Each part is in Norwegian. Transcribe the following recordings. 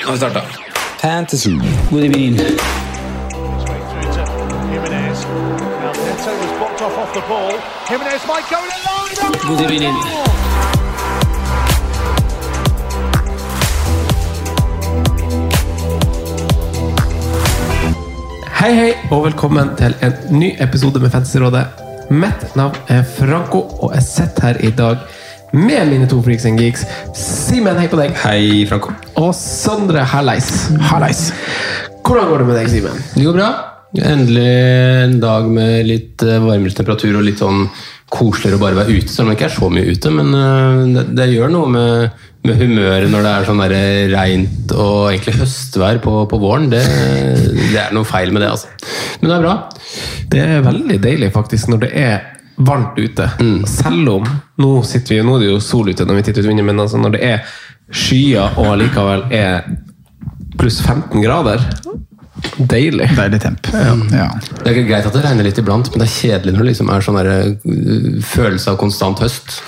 Nå har vi starta. Fantasy. God evening. God evening. Hei, hei, og velkommen til en ny episode med Fantasyrådet. Mitt navn er Franco, og jeg sitter her i dag med mine to freaks and geeks. Simen, hei på deg. Hei, Franco. Og Sondre Hallais. Hallais. Hvordan går det med deg, Simen? Det går bra. Endelig en dag med litt eh, varmere temperatur og litt sånn koseligere å bare være ute, selv om det ikke er så mye ute. Men eh, det, det gjør noe med, med humøret når det er sånn reint og egentlig høstvær på, på våren. Det, det er noe feil med det, altså. Men det er bra. Det er veldig deilig faktisk når det er varmt ute. Selv om nå, sitter vi, nå er det jo sol ute når vi titter ut vinduet, men altså når det er skyer og allikevel er pluss 15 grader Deilig. Deilig temp. Ja. Ja. Det er ikke greit at det regner litt iblant, men det er kjedelig når det liksom er sånn der, uh, følelse av konstant høst.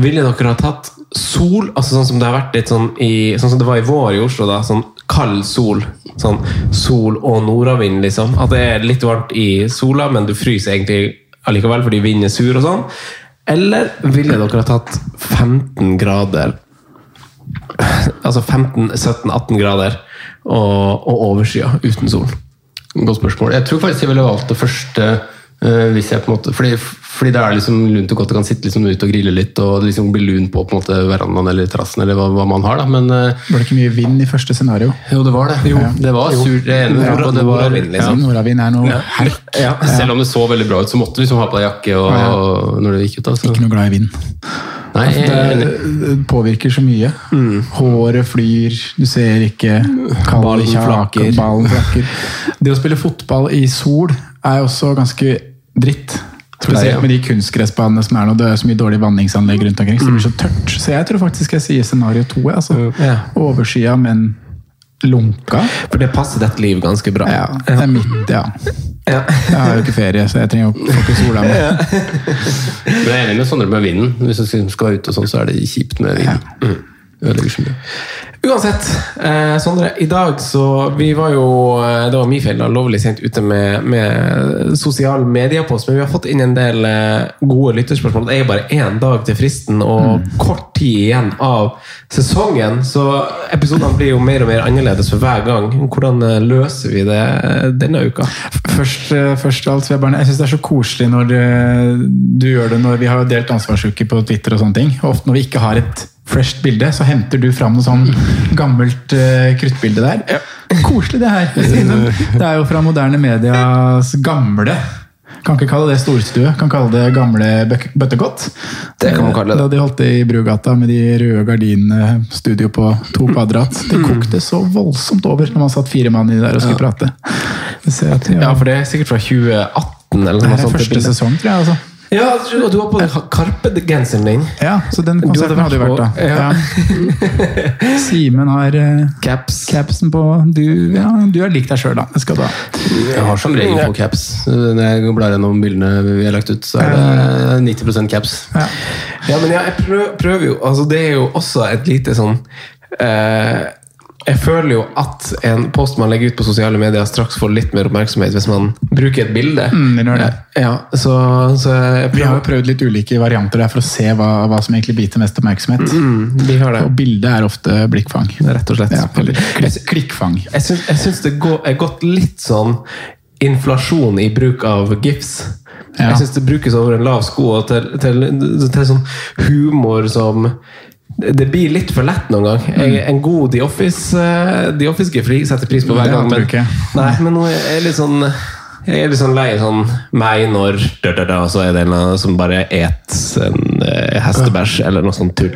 Ville dere ha tatt sol, altså sånn som det har vært litt sånn i, sånn som det var i vår i Oslo, da, sånn kald sol, sånn sol og nordavind, liksom. At det er litt varmt i sola, men du fryser egentlig allikevel fordi vinden er sur og sånn. Eller ville dere ha tatt 15 grader, altså 15-17-18 grader, og, og overskya uten sol? Godt spørsmål. Jeg tror faktisk jeg ville valgt det første. uh, hvis jeg på en måte, fordi, fordi det er liksom lunt og godt du kan sitte liksom ute og grille litt og det liksom bli lun på, på en måte, verandaen eller terrassen eller hva, hva man har. da, men uh, Var det ikke mye vind i første scenario? Jo, det var det. Jo, det var surt. Jeg er enig med det var, Nordavind, Ja, liksom. Nordavind er noe herk. ja, Selv om det så veldig bra ut, så måtte du liksom ha på deg jakke og, og, når du gikk ut. da, så. Ikke noe glad i vind. Nei, er. Det påvirker så mye. Håret flyr, du ser ikke Ballen flaker ballen flaker. Det å spille fotball i sol er også ganske dritt. Spesielt med de kunstgressbanene som er nå. Det er så mye dårlige vanningsanlegg rundt omkring, så det blir så tørt. Så jeg tror faktisk jeg sier scenario to. Altså. Ja. Overskya, men lunka. For det passer dette liv ganske bra. Ja, det er mitt, ja. Ja. Jeg har jo ikke ferie, så jeg trenger jo får ikke sola mi. Men jeg er enig med Sondre med vinden. Hvis du skal ut og sånn, så er det kjipt med vinden. Mm. Ødelegger så mye. Uansett, eh, Sondre. I dag så Vi var jo eh, Det var min feil, da, lovlig sent ute med, med sosial mediepost, men vi har fått inn en del eh, gode lytterspørsmål. Det er jo bare én dag til fristen og kort tid igjen av sesongen, så episodene blir jo mer og mer annerledes for hver gang. Hvordan eh, løser vi det eh, denne uka? Først, eh, først alt, så vil jeg syns det er så koselig når du gjør det når vi har delt ansvarsuke på Twitter og sånne ting. Ofte når vi ikke har et fresht bilde, så henter du fram noe sånn gammelt uh, kruttbilde der. Koselig det her. Det er jo fra moderne medias gamle kan ikke kalle det storstue, kan kalle det gamle bøttekott. Det kan man kalle det. Da de holdt det i Brugata med de røde gardinene, studio på to kvadrat. Det kokte så voldsomt over når man satt fire mann i der og skulle prate. Jeg ser at, Ja, for det er sikkert fra 2018 eller noe er sånt. det første sesong, tror jeg. altså. Ja, og du har på deg Karpe-genseren din. Ja, så den konserten hadde jo vært da. ja. Ja. Simen har eh, Caps. capsen på. Du, ja, du er lik deg sjøl, da. Jeg, ha. Jeg har som regel på caps. Når jeg blar gjennom bildene vi har lagt ut, så er det 90% caps. Ja. Ja, men ja, jeg prøver, prøver jo altså Det er jo også et lite sånn eh, Jeg føler jo at en post man legger ut på sosiale medier, straks får litt mer oppmerksomhet hvis man bruker et bilde. Mm, det gjør det. Ja, så, så Vi har jo prøvd litt ulike varianter der for å se hva, hva som egentlig biter mest oppmerksomhet. mm, Vi har det. Og bildet er ofte blikkfang. Rett og slett. Ja, klikkfang. Jeg jeg syns det går, er gått litt sånn inflasjon i bruk av gifs. Ja. Jeg syns det brukes over en lav sko og til, til, til sånn humor som det blir litt for lett noen gang. Jeg, en god The Office uh, Office-gifri setter pris på hver gang. Men, nei, men nå er jeg litt sånn jeg er litt sånn lei sånn meg når da, så er det en som bare et en eh, hestebæsj eller noe sånt tull.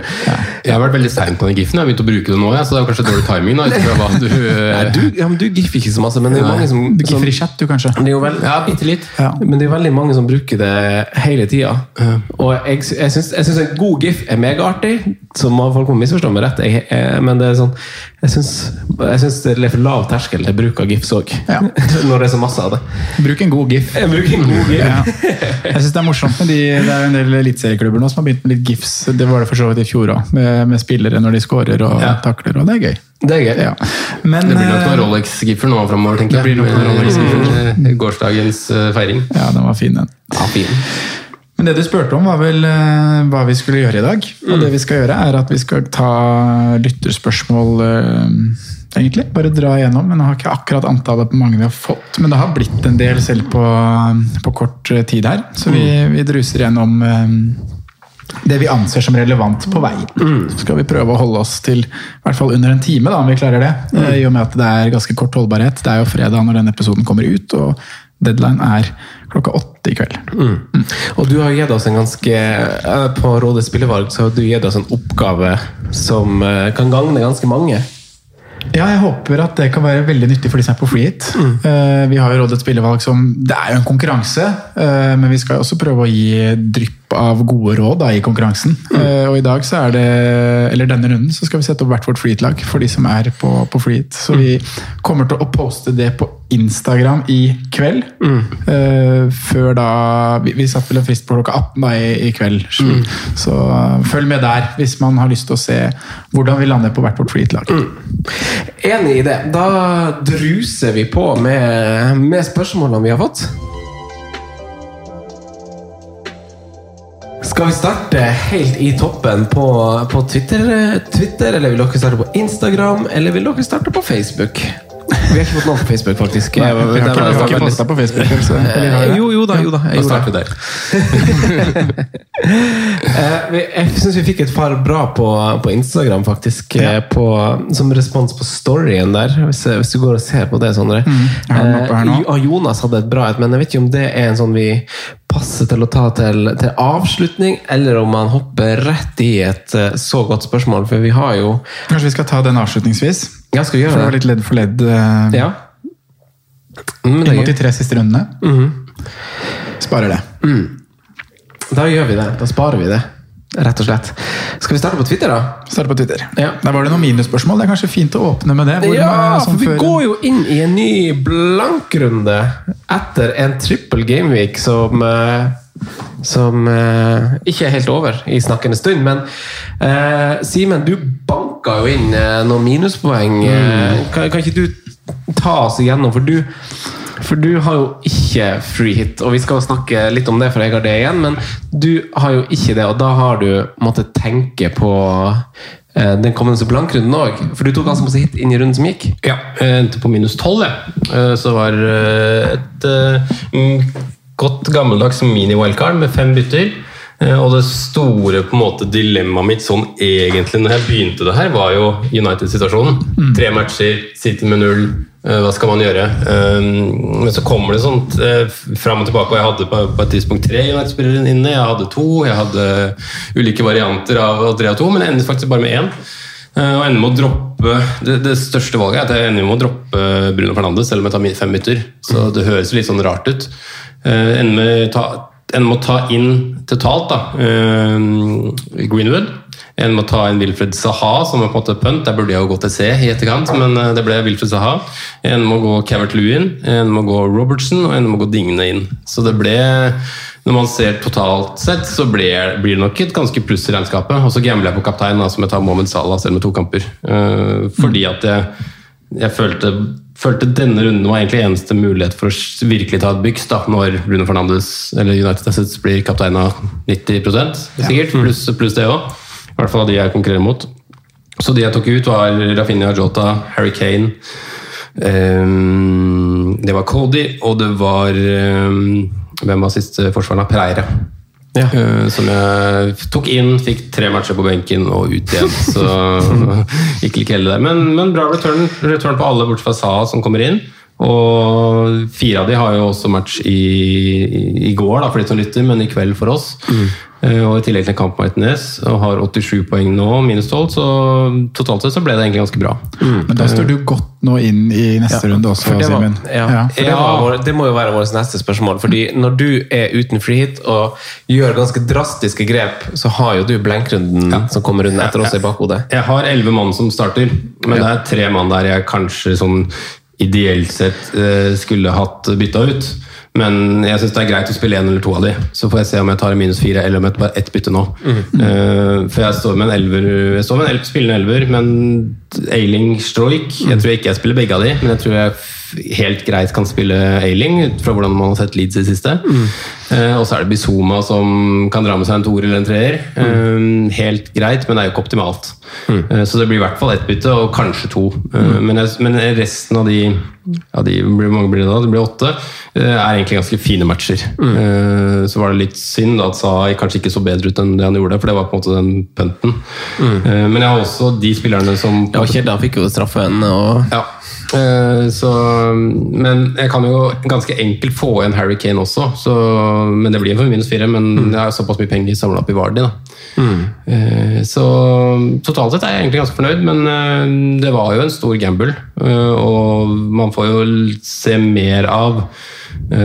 Jeg har vært veldig sein på den gifen. Jeg har begynt å bruke det nå, ja, så det er kanskje dårlig timing. da, hva du... Nei, du, ja, men du giffer ikke så masse, men det er jo mange som, Du giffer i chat, du, kanskje? det er jo vel, Ja, bitte litt. Ja. Men det er veldig mange som bruker det hele tida. Og jeg, jeg syns en god gif er megaartig, så må folk må misforstå meg rett. Jeg, jeg, men det er sånn jeg syns, jeg syns det er for lav terskel til bruk av gifs òg. Ja. Når det er så masse av det. Bruk en god gif. Jeg en god gif. Ja. Jeg synes Det er morsomt med de, det er en del eliteserieklubber nå som har begynt med litt gifs. Det var det for så vidt i fjor òg, med, med spillere når de scorer og Ja. takler. og Det er gøy. Det er gøy. Ja. Men Det blir nok eh, noen Rolex-giffer nå framover, tenker jeg. Det blir nok noen Rolex-giffer. Eh, Gårsdagens eh, feiring. ja, den var fin, den. Ja, fin. Men det du spurte om, var vel eh, hva vi skulle gjøre i dag. Og Mm. det vi skal gjøre, er at vi skal ta lytterspørsmål, eh, egentlig. Bare dra igjennom. Men jeg har ikke akkurat antallet på mange vi har fått. Men det har blitt en del selv på, på kort eh, tid her. Så vi, Mm. vi druser gjennom eh, det vi anser som relevant på veien. Mm. Så skal vi prøve å holde oss til i hvert fall under en time, da, om vi klarer det. Mm. Eh, I og med at det er ganske kort holdbarhet. Det er jo fredag når denne episoden kommer ut, og deadline er klokka åtte i kveld. Mm. Og du har gitt oss en ganske eh, På Rådets spillevalg så har du gitt oss en oppgave som eh, kan gagne ganske mange. Ja, jeg håper at det kan være veldig nyttig for de som er på freehit. Mm. Uh, Vi har jo rådets spillevalg som Det er jo en konkurranse, uh, men vi skal også prøve å gi drypp av gode råd da, i konkurransen. Mm. Uh, Og i dag så er det Eller denne runden så skal vi sette opp hvert vårt freehit-lag for de som er på, på freehit. Så vi Mm. kommer til å poste det på Instagram i kveld. Mm. Uh, Før da Vi, vi satte vel en frist på klokka 18 da, i, i kveld. Mm. Så uh, følg med der hvis man har lyst til å se hvordan vi lander på hvert vårt freehit-lag. Mm. Enig i det. Da druser vi på med, med spørsmålene vi har fått. Skal vi starte helt i toppen på, på Twitter, Twitter, eller vil dere starte på Instagram, eller vil dere starte på Facebook? Vi har ikke fått noen på Facebook, faktisk. Nei, vi har ikke, var- vi har ikke posta på Facebook. Så, har Eh? Jo, jo da, jo da. Jeg Da starter vi der. Eh, Jeg syns vi fikk et par bra på, på Instagram, faktisk. Ja. På, som respons på storyen der. Hvis, hvis du går og ser på det, Sondre. Mm, jeg har den oppe her nå. Eh, Jonas hadde et bra et, men jeg vet ikke om det er en sånn vi passer til å ta til, til avslutning, eller om man hopper rett i et eh, så godt spørsmål. For vi har jo Kanskje vi skal ta den avslutningsvis? Ja, skal vi For det For litt ledd for ledd uh, Ja. Mm, inn mot de tre siste rundene. Sparer det. Da gjør vi det. Da sparer vi det. Rett og slett. Skal vi starte på Twitter, da? Starte på Twitter. Ja. Der var det noen minusspørsmål. Det er kanskje fint å åpne med det. Ja, for vi før- går jo inn i en ny blankrunde etter en trippel gameweek som eh, som eh, ikke er helt over i snakkende stund. Men eh, Simen, du banka jo inn eh, noen minuspoeng. Eh, kan, kan ikke du ta oss igjennom? For du, for du har jo ikke free hit, og vi skal snakke litt om det, for jeg har det igjen. Men du har jo ikke det, og da har du måttet tenke på eh, den kommende blankrunden òg. For du tok ganske masse hit inn i runden som gikk. Ja, jeg endte på minus 12, jeg. Eh, Så var eh, et eh, mm, godt gammeldags mini-wildcard med fem bytter. Og det store på en måte dilemmaet mitt sånn egentlig når jeg begynte det her, var jo United-situasjonen. Tre matcher, City med null. Eh, Hva skal man gjøre? Eh, Men så kommer det sånt eh, fram og tilbake. Og jeg hadde på et tidspunkt tre United-spillere inne. Jeg hadde to. Jeg hadde ulike varianter av tre og to, men jeg endte faktisk bare med én. Og ender med å droppe det, det største valget er at jeg ender med å droppe Bruno Fernandes, selv om jeg tar fem bytter. Så det høres litt sånn rart ut. Ender med, ta, ender med å ta inn totalt da, Greenwood. Jeg må ta inn Wilfred Saha, som er på en måte pønt. Der burde jeg jo gå til C i etterkant, men eh, det ble Wilfred Saha. En må gå Cavert Lewin, en må gå Robertson, og en må gå Digne inn. Så det ble når man ser totalt sett, så blir, blir det nok et ganske pluss i regnskapet. Og så gambler jeg på kaptein, som jeg tar Mohammed Salah selv med to kamper. Eh, fordi at jeg, jeg følte, følte denne runden var egentlig eneste mulighet for å virkelig ta et byks, da, når Bruno Fernandes eller United Assets blir kaptein av 90% sikkert, pluss plus det òg. I hvert fall av de jeg konkurrerer mot. Så de jeg tok ut, var Rafinha Jota, Harry Kane, ehm, det var Cody, og det var eh, Hvem var siste forsvareren? Pereira. Eh, som jeg tok inn, fikk tre matcher på benken og ut igjen. Så ikke like heldig der. Men, men bra return, return på alle bortsett fra Saha som kommer inn. Og fire av de har jo også match i, i går, da, for de som lytter, men i kveld for oss. Eh, Og i tillegg til en kamp mot Martinez, og har 87 poeng nå, minus 12, så totalt sett så ble det egentlig ganske bra. Men da står du godt nå inn i neste runde også, For det, var, Simen. ja, for det, var vår, det må jo være vårt neste spørsmål. Fordi når du er uten frihet og gjør ganske drastiske grep, så har jo du blenkrunden som kommer rundt etter oss i bakhodet. Jeg har elleve mann som starter, men det er tre mann der jeg kanskje sånn ideelt sett eh, skulle hatt bytta ut. Men jeg syns det er greit å spille én eller to av de. Så får jeg se om jeg tar en minus fire eller om jeg tar ett bytte nå. Eh, for jeg står med en elver, jeg står med en elver, spillende elver, men Ailing Stroik Jeg tror ikke jeg spiller begge av de, men jeg tror jeg helt greit kan spille Ailing, ut fra hvordan man har sett Leeds i det siste. Eh, og så er det Bizuma som kan dra med seg en toer eller en treer. Eh, helt greit, men det er jo ikke optimalt. Eh, så det blir i hvert fall ett bytte, og kanskje to. Eh, men, jeg, men resten av de, ja, de blir, mange blir det da? Det blir åtte. eh, er egentlig ganske fine matcher. Eh, så var det litt synd at sa kanskje ikke så bedre ut enn det han gjorde, for det var på en måte den punten. Eh, men jeg har også de spillerne som Ja, Kjedda fikk jo straffen. Og... ja. Eh, så, men jeg kan jo ganske enkelt få igjen Harry Kane også. Så, men det blir for minus fire. Men jeg har såpass mye penger samla opp i Vardy. Da. Eh, så totalt sett er jeg egentlig ganske fornøyd, men eh, det var jo en stor gamble. og man får jo se mer av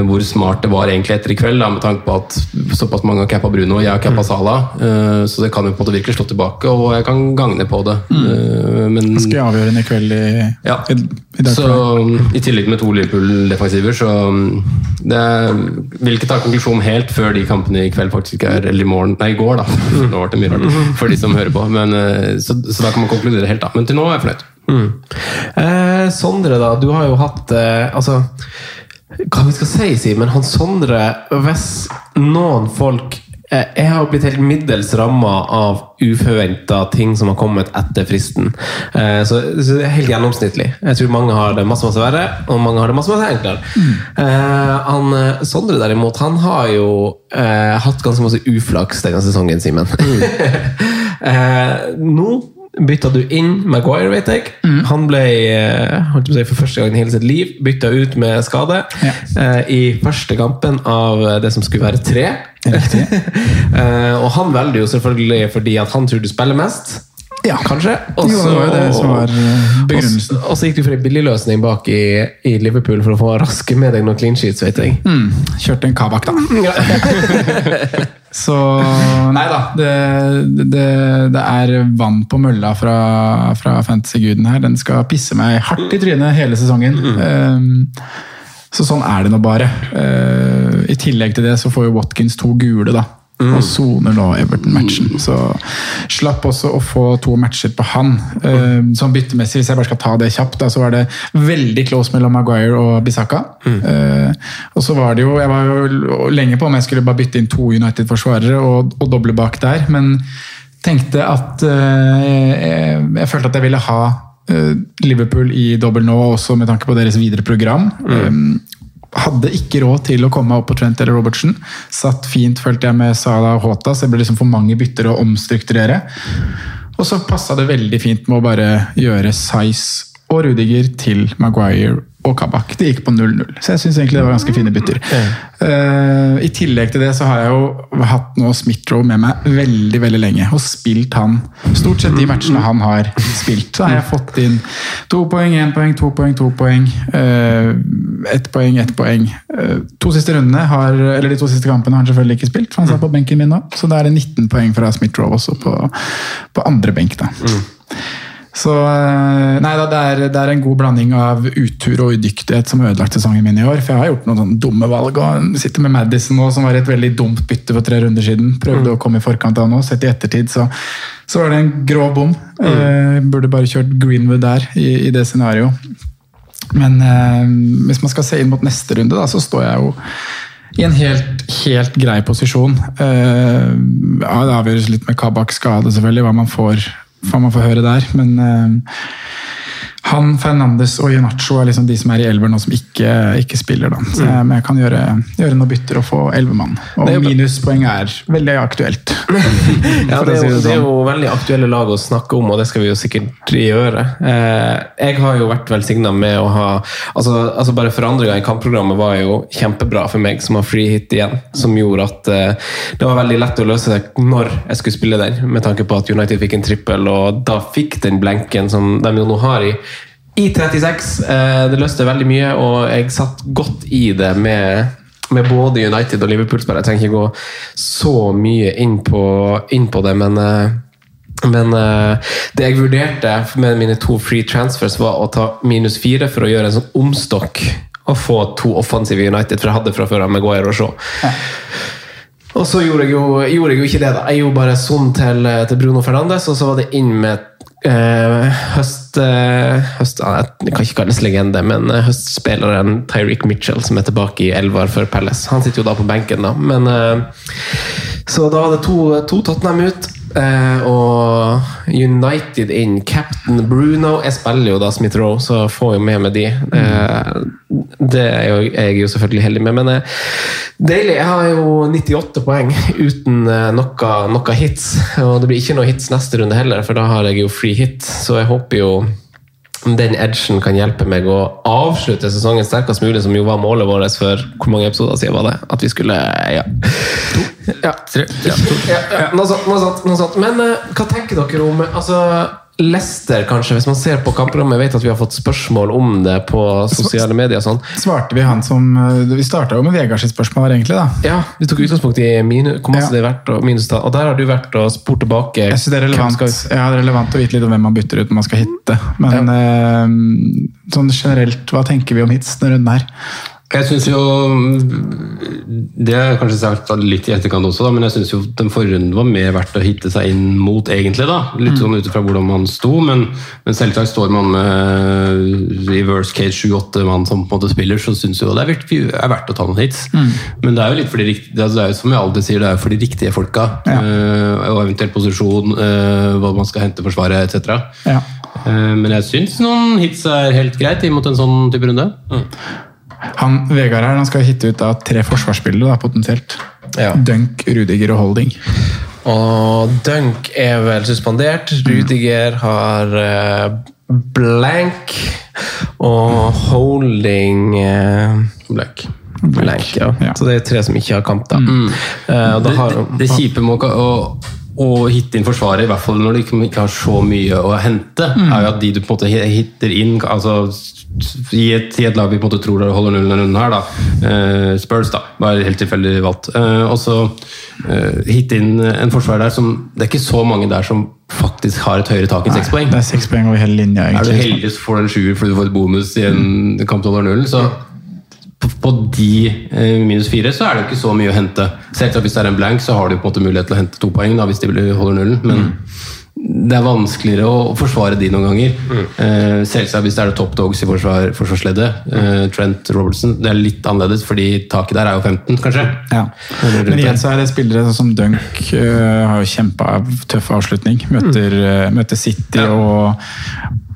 hvor smart det var egentlig etter i kveld, da, med tanke på at såpass mange har cappa Bruno, jeg har cappa Sala. eh, så det kan jo på en måte virkelig slå tilbake, og jeg kan gagne på det. Eh, men Ganske avgjørende i kveld i, ja. i, i dag. Så. I tillegg med to Liverpool-defensiver, så mm, det vil ikke ta konklusjon helt før de kampene i kveld faktisk er Eller i morgen, nei i går, da. Nå ble det mye rart for de som hører på. Men, eh, så, så da kan man konkludere helt, da. Men til nå er jeg fornøyd. Eh, Sondre, da. Du har jo hatt eh, Altså, hva vi skal si, Simen? Han Sondre, hvis noen folk eh, Jeg har blitt helt middels ramma av uforventa ting som har kommet etter fristen. Eh, så, så det er helt gjennomsnittlig. Jeg tror mange har det masse masse verre, og mange har det masse masse enklere. Mm. han, Sondre derimot, han har jo eh, hatt ganske masse uflaks denne sesongen, Simen. eh, nå bytta du inn Maguire, vet jeg. Han ble eh, si, for første gang i hele sitt liv bytta ut med skade Ja. eh, i første kampen av det som skulle være tre. eh, og han velger jo selvfølgelig fordi at han tror du spiller mest. Ja. Kanskje. Jo, det var det som var. Og så- gikk du for en billig løsning bak i, i Liverpool for å få raske med deg noen clean sheets, vet jeg. Mm, kjørte en Kabak, da. Så Nei da. Det, det, det er vann på mølla fra, fra fantasy-guden her. Den skal pisse meg hardt i trynet hele sesongen. Um, så sånn er det nå bare. Uh, I tillegg til det så får jo Watkins to gule, da. Og soner nå Everton-matchen. Så slapp også å få to matcher på han. Uh, sånn byttemessig, hvis jeg bare skal ta det kjapt, da, så var det veldig close mellom Maguire og Bisaka. Uh, og så var det jo Jeg var jo lenge på om jeg skulle bare bytte inn to United-forsvarere og, og doble bak der, men tenkte at uh, jeg, jeg følte at jeg ville ha uh, Liverpool i dobbel nå, også med tanke på deres videre program. Um, hadde ikke råd til å komme meg opp på Trent eller Robertsen. Satt fint, følte jeg, med Salah og Hota, så det ble liksom for mange bytter å omstrukturere. Og så passa det veldig fint med å bare gjøre Size og Rudiger til Maguire og Kabak. Det gikk på 0-0, så jeg syns egentlig det var ganske fine bytter. Eh, I tillegg til det så har jeg jo hatt nå Smith-Roe med meg veldig veldig lenge, og spilt han stort sett de matchene han har spilt. Så har jeg fått inn to poeng, én poeng, to poeng, to poeng. Uh, ett poeng, ett poeng. Uh, to siste rundene har, eller De to siste kampene har han selvfølgelig ikke spilt, for han satt på benken min nå. Så da er det 19 poeng fra Smith-Roe også på, på andre benk. da. Så eh, nei da, det er, det er en god blanding av utur og udyktighet som har ødelagt sesongen min i år. For jeg har gjort noen sånne dumme valg. og Sitter med Madison nå, som var et veldig dumt bytte for tre runder siden. Prøvde å komme i forkant av nå. Sett i ettertid, så, så var det en grå bom. Eh, burde bare kjørt Greenwood der, i, i det scenarioet. Men eh, hvis man skal se inn mot neste runde, da, så står jeg jo i en helt, helt grei posisjon. Eh, ja, det avgjøres litt med Kabak skade, selvfølgelig, hva man får, hva man få høre der. Men eh, Han, Fernandes og Ionacho er liksom de som er i elver nå som ikke, ikke spiller. da. Så jeg, men jeg kan gjøre, gjøre noen bytter og få elvemann. Og minuspoeng er veldig aktuelt. Ja, det, er jo, det er jo veldig aktuelle lag å snakke om, og det skal vi jo sikkert gjøre. Eh, jeg har jo vært velsigna med å ha altså, altså Bare forandringa i kampprogrammet var jo kjempebra for meg, som har free hit igjen. Som gjorde at eh, det var veldig lett å løse det når jeg skulle spille den, med tanke på at United fikk en trippel, og da fikk den blenken som de jo nå har i i 36. Eh, det løste veldig mye, og jeg satt godt i det med med både United og Liverpool-spillere. Jeg trenger ikke gå så mye inn på, inn på det, men eh, men eh, det jeg vurderte med mine to free transfers, var å ta minus fire for å gjøre en sånn omstokk og få to offensive United, for jeg hadde fra før av Maguire og Shaw. Og så gjorde jeg, jo, gjorde jeg jo ikke det. da. Jeg gjorde bare sånn til, til Bruno Fernandes, og så var det inn med eh, høst, uh, høst uh, Jeg kan ikke kalles legende, men eh, høstspilleren Tyreek Mitchell, som er tilbake i elver for Palace. Han sitter jo da på benken, da. Men, så da var det to, to Tottenham ut. Eh, og United in Captain Bruno. Jeg spiller jo da Smith Roe, så jeg får jo med meg de. Eh, det er jo, jeg jo selvfølgelig heldig med, men eh, deilig. Jeg har jo 98 poeng uten eh, noe, noe hits. Og det blir ikke noe hits neste runde heller, for da har jeg jo free hit. Så jeg håper jo den edgen kan hjelpe meg å avslutte sesongen sterkest mulig, som jo var målet vårt for hvor mange episoder siden var det? At vi skulle Ja. ja. ja, ja Ja. Noe sånt, noe sånt. Men eh, hva tenker dere om altså, Leicester, kanskje? Hvis man ser på kampprogrammet, jeg vet at vi har fått spørsmål om det på sosiale medier. og sånn. Svarte vi han som eh, Vi starta jo med Vegards spørsmål, her, egentlig. da. Ja, Vi tok utgangspunkt i minus, hvor masse Ja. det er verdt, og minustall. Og der har du vært og spurt tilbake. Jeg synes det er relevant, skal- ja, det er relevant å vite litt om hvem man bytter ut når man skal hitte. Men eh, sånn generelt, hva tenker vi om hits denne runden her? Jeg synes jo Det har jeg kanskje sagt litt i etterkant også, da, men jeg syns jo den forrige runden var mer verdt å hitte seg inn mot, egentlig. da, Litt sånn ut ifra hvordan man sto, men, men selvsagt står man med i worst case 7-8 mann som på en måte spiller, så syns jo det er verdt, er verdt å ta noen hits. Men det er jo litt for de riktige, det er jo som jeg alltid sier, det er jo for de riktige folka. Ja. og eventuelt posisjon, eh, hva man skal hente forsvaret etc. Ja. Eh, men jeg syns noen hits er helt greit imot en sånn type runde. Han, Vegard her, han skal hitte ut av tre forsvarsspillere, da, potensielt. Ja. Dunk, Rudiger og Holding. Og Dunk er vel suspendert. Rudiger har uh, blank. Og Holding uh, blank. blank. Ja. Ja. Så det er tre som ikke har kamp, da. Eh, og da det, har, det, det kjipe med å, å, hitte inn forsvaret, i hvert fall når du ikke, har så mye å hente, er jo at de du på en måte hitter inn altså i et, i et lag vi på en måte tror holder nullen denne runden her, da. Uh, Spurs, da. Bare helt tilfeldig valgt. Uh, og så uh, hitte inn en forsvarer der som Det er ikke så mange der som faktisk har et høyere tak enn seks poeng. Det er seks poeng over hele linja, egentlig. Er du heldig så får du en sjuer fordi du får et bonus i en kamp til over nullen, så på, de eh, minus fire så er det ikke så mye å hente. Selvsagt hvis det er en blank, så har du på en måte mulighet til å hente to poeng da, hvis de holder nullen, men det er vanskeligere å forsvare de noen ganger. Eh, selvsagt hvis det er det top dogs i forsvar, forsvarsleddet, eh, Trent Robertson, det er litt annerledes, fordi taket der er jo 15, kanskje. Ja. Men igjen så er det spillere sånn som Dunk øh, har jo kjempa tøff avslutning. Møter, øh, møter City og,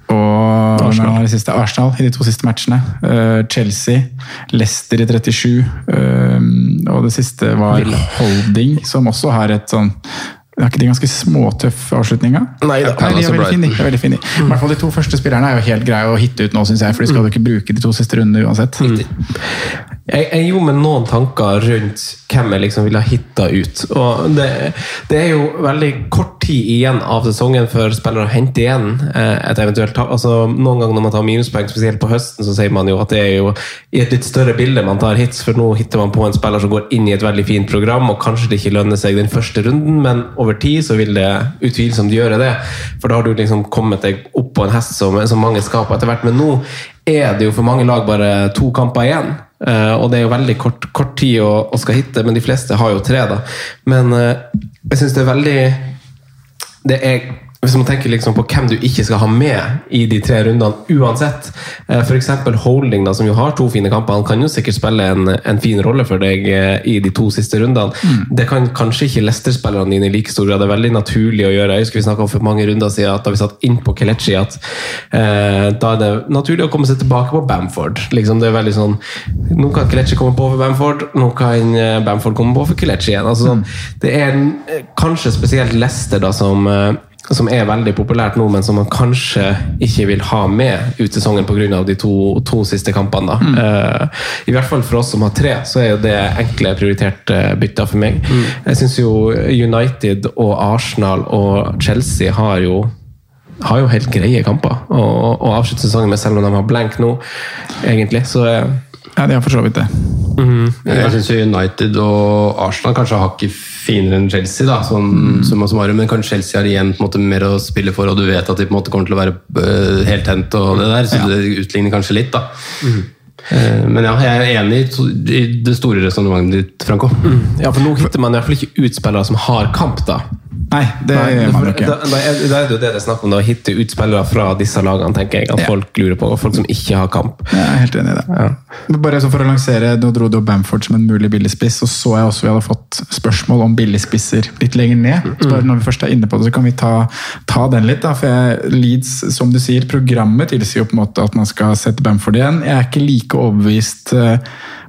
og Arsenal. Siste, Arsenal i de to siste matchene. Uh, Chelsea, Leicester i 37. Uh, og det siste var Holding, som også har et sånn er ikke de ganske småtøffe avslutninga? Nei da. Nei, de er veldig fine. veldig fine. I hvert fall De to første spillerne er jo helt greie å hitte ut nå, syns jeg. For de skal jo ikke bruke de to siste rundene uansett. Jeg, jeg gjorde meg noen tanker rundt hvem jeg liksom ville hitta ut. Og det, det er jo veldig kort tid igjen av sesongen før spillere henter igjen eh, et eventuelt tap. Altså, noen ganger når man tar minuspoeng, spesielt på høsten, så sier man jo at det er jo i et litt større bilde man tar hits, for nå hitter man på en spiller som går inn i et veldig fint program, og kanskje det ikke lønner seg den første runden, men over tid så vil det utvilsomt gjøre det. For da har du liksom kommet deg opp på en hest som, som mange skal på etter hvert. Men nå er det jo for mange lag bare to kamper igjen. Uh, og det er jo veldig kort, kort tid å, å skal hitte, men de fleste har jo tre, da. Men uh, jeg syns det er veldig det er hvis man tenker liksom på hvem du ikke skal ha med i de tre rundene uansett. Eh, F.eks. Holding, da, som jo har to fine kamper. Han kan jo sikkert spille en, en fin rolle for deg eh, i de to siste rundene. Det kan kanskje ikke Leicester-spillerne dine i like stor grad. Det er veldig naturlig å gjøre. Jeg husker vi snakka om for mange runder siden at da vi satt inn på Kelechi, at eh, da er det naturlig å komme seg tilbake på Bamford. Liksom, det er veldig sånn Nå kan Kelechi komme på for Bamford, nå kan eh, Bamford komme på for Kelechi igjen. Altså, sånn, det er kanskje spesielt Leicester da som som er veldig populært nå, men som man kanskje ikke vil ha med ut sesongen pga. de to, to siste kampene. Da. Uh, I hvert fall for oss som har tre, så er jo det enkle prioriterte bytter for meg. Jeg syns jo United og Arsenal og Chelsea har jo har jo helt greie kamper å avslutte sesongen med, selv om de har blank nå, egentlig. Så eh, Ja, de har for så vidt det. Jeg syns United og Arsenal kanskje har hakket finere enn Chelsea. da, sånn, Mm. summa Men kanskje Chelsea har igjen på en måte mer å spille for, og du vet at de på en måte kommer til å være uh, helt tent, og det der, så det utligner kanskje litt. da. Eh, men ja, jeg er enig i det store resonnementet ditt, Franco. ja, for nå hitter man i hvert fall ikke ut spillere som har kamp, da. Nei, det Nei, gjør man ikke. Da, da, er, da er det jo det det er snakk om, da, å hitte ut spillere fra disse lagene, tenker jeg. At Ja. folk lurer på. Folk som ikke har kamp. Jeg er helt enig i det. Ja. Bare så for å lansere, Nå dro du Bamford som en mulig billigspiss, og så jeg også vi hadde fått spørsmål om billigspisser litt lenger ned. Så bare når vi først er inne på det, så kan vi ta, ta den litt. da, for jeg, Leeds, som du sier, Programmet tilsier jo på en måte at man skal sette Bamford igjen. Jeg er ikke like overbevist eh,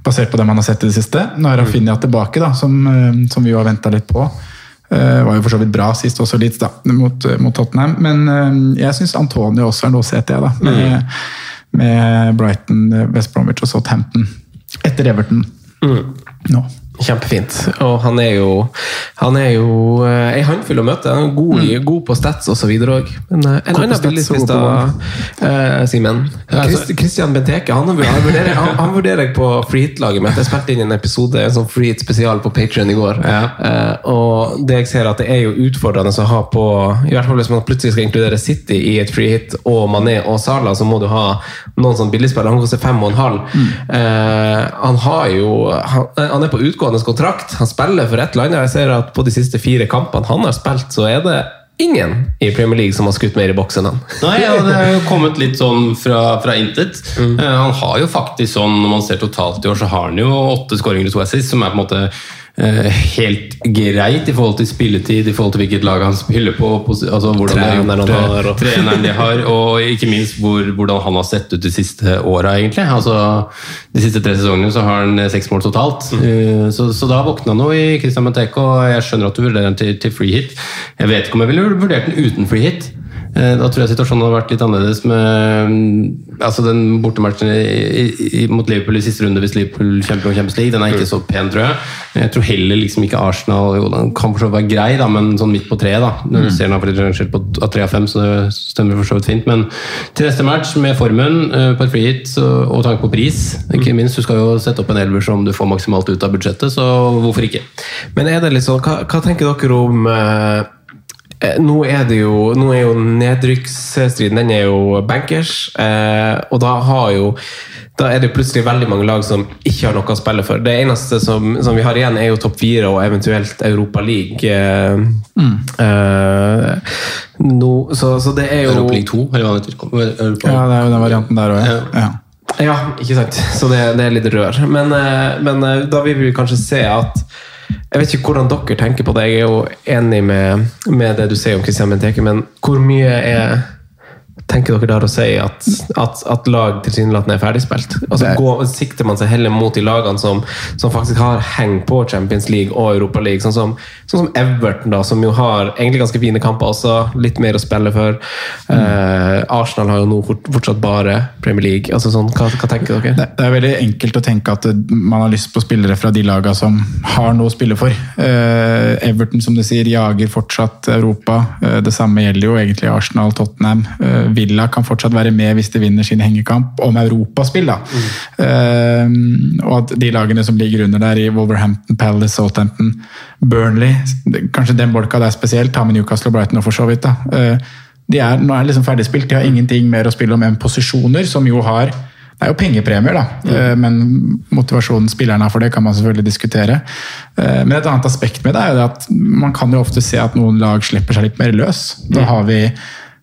basert på det man har sett i det siste. Nå er Rafinha tilbake, da, som, eh, som vi jo har venta litt på. Uh, var jo for så vidt bra sist også, litt da, mot, mot Tottenham. Men uh, jeg syns Antonio også er noe å se til, da. Med, med Brighton, West Bromwich og Southampton. Etter Everton. Nå. Kjempefint. Og han er jo Han er jo eh, ei håndfull å møte. Han er god, i- god på stats og så videre òg. Men eh, en på annen stats og billigspiss, god da, eh, Simen. Altså- Christ- Christian Benteke han, han, vurderer, han, han vurderer jeg på freehit-laget mitt. Jeg spilte inn en episode, en sånn freehit spesial på Patreon i går. Eh, og det jeg ser at det er jo utfordrende å ha på I hvert fall hvis man plutselig skal inkludere City i et freehit, og Mané og Salah, så må du ha noen sånn billigspillere. Han koster fem og en halv. Eh, han har jo han, han er på utgående kontrakt. Han spiller for et eller annet. Jeg ser at på de siste fire kampene han har spilt, så er det ingen i Premier League som har skutt mer i boks enn han. Nei, ja, Det er jo kommet litt sånn fra, fra intet. Eh, han har jo faktisk sånn, Når man ser totalt i år, så har han jo åtte skåringer og to assists, som er på en måte helt greit i forhold til spilletid, i forhold til hvilket lag han spiller på, altså hvordan de har gjort og- treneren de har, og ikke minst hvor, hvordan han har sett ut de siste åra, egentlig. Altså, de siste tre sesongene så har han eh, seks mål totalt. Mm. Så, så da våkna han i Christian Benteke, og jeg skjønner at du vurderer den til, til free hit. Jeg vet ikke om jeg ville vurdert den uten free hit. Eh, Da tror jeg situasjonen hadde vært litt annerledes med mm, altså den bortematchen i, i, mot Liverpool i siste runde hvis Liverpool kjemper om Champions League. Den er ikke så pen, tror jeg. Jeg tror heller liksom ikke Arsenal jo, Den kan for så vidt være grei, da, men sånn midt på treet. da. Når du ser den har rangert på tre av fem, så det stemmer for så vidt fint. Men til neste match, med formen eh, på et free og tanke på pris Ikke minst, du skal jo sette opp en elver som du får maksimalt ut av budsjettet, så hvorfor ikke? Men er det litt sånn, hva, hva tenker dere om eh, nå er det jo, nå er jo nedrykksstriden den er jo bankers, eh, og da har jo da er det plutselig veldig mange lag som ikke har noe å spille for. Det eneste som, som vi har igjen, er jo topp fire og eventuelt Europa League. Eh, eh, no, så, så det er jo Europa League 2, eller hva det heter? Europa- Ja, det er jo den varianten der òg, ja. ja. Ja, ikke sant. Så det, det er litt rør. Men, eh, men eh, da vil vi kanskje se at Jeg vet ikke hvordan dere tenker på det. Jeg er jo enig med, med det du sier om Christian Benteke, men hvor mye er Tenker dere der å si at, at, at lag tilsynelatende er ferdigspilt? Altså, gå, sikter man seg heller mot de lagene som, som faktisk har heng på Champions League og Europa League? Sånn som, sånn som Everton, da, som jo har egentlig ganske fine kamper også. Litt mer å spille for. Eh, Arsenal har jo nå fort, fortsatt bare Premier League. Altså, sånn, hva, hva tenker dere? Det, det er veldig enkelt å tenke at man har lyst på spillere fra de lagene som har noe å spille for. Eh, Everton som du sier, jager fortsatt Europa. Eh, det samme gjelder jo egentlig Arsenal, Tottenham. Eh, Villa kan fortsatt være med hvis de vinner sin hengekamp om europaspill. da. Eh, og at de lagene som ligger under der, i Wolverhampton, Palace, Southampton, Burnley Kanskje den bolka der spesielt, ta med Newcastle og Brighton og for så vidt. da. Eh, de er, nå er liksom ferdigspilt, de har ingenting mer å spille om enn posisjoner, som jo har det er jo pengepremier, da. Eh, Men motivasjonen spillerne har for det, kan man selvfølgelig diskutere. Men et annet aspekt med det er jo at man kan jo ofte se at noen lag slipper seg litt mer løs. Da har vi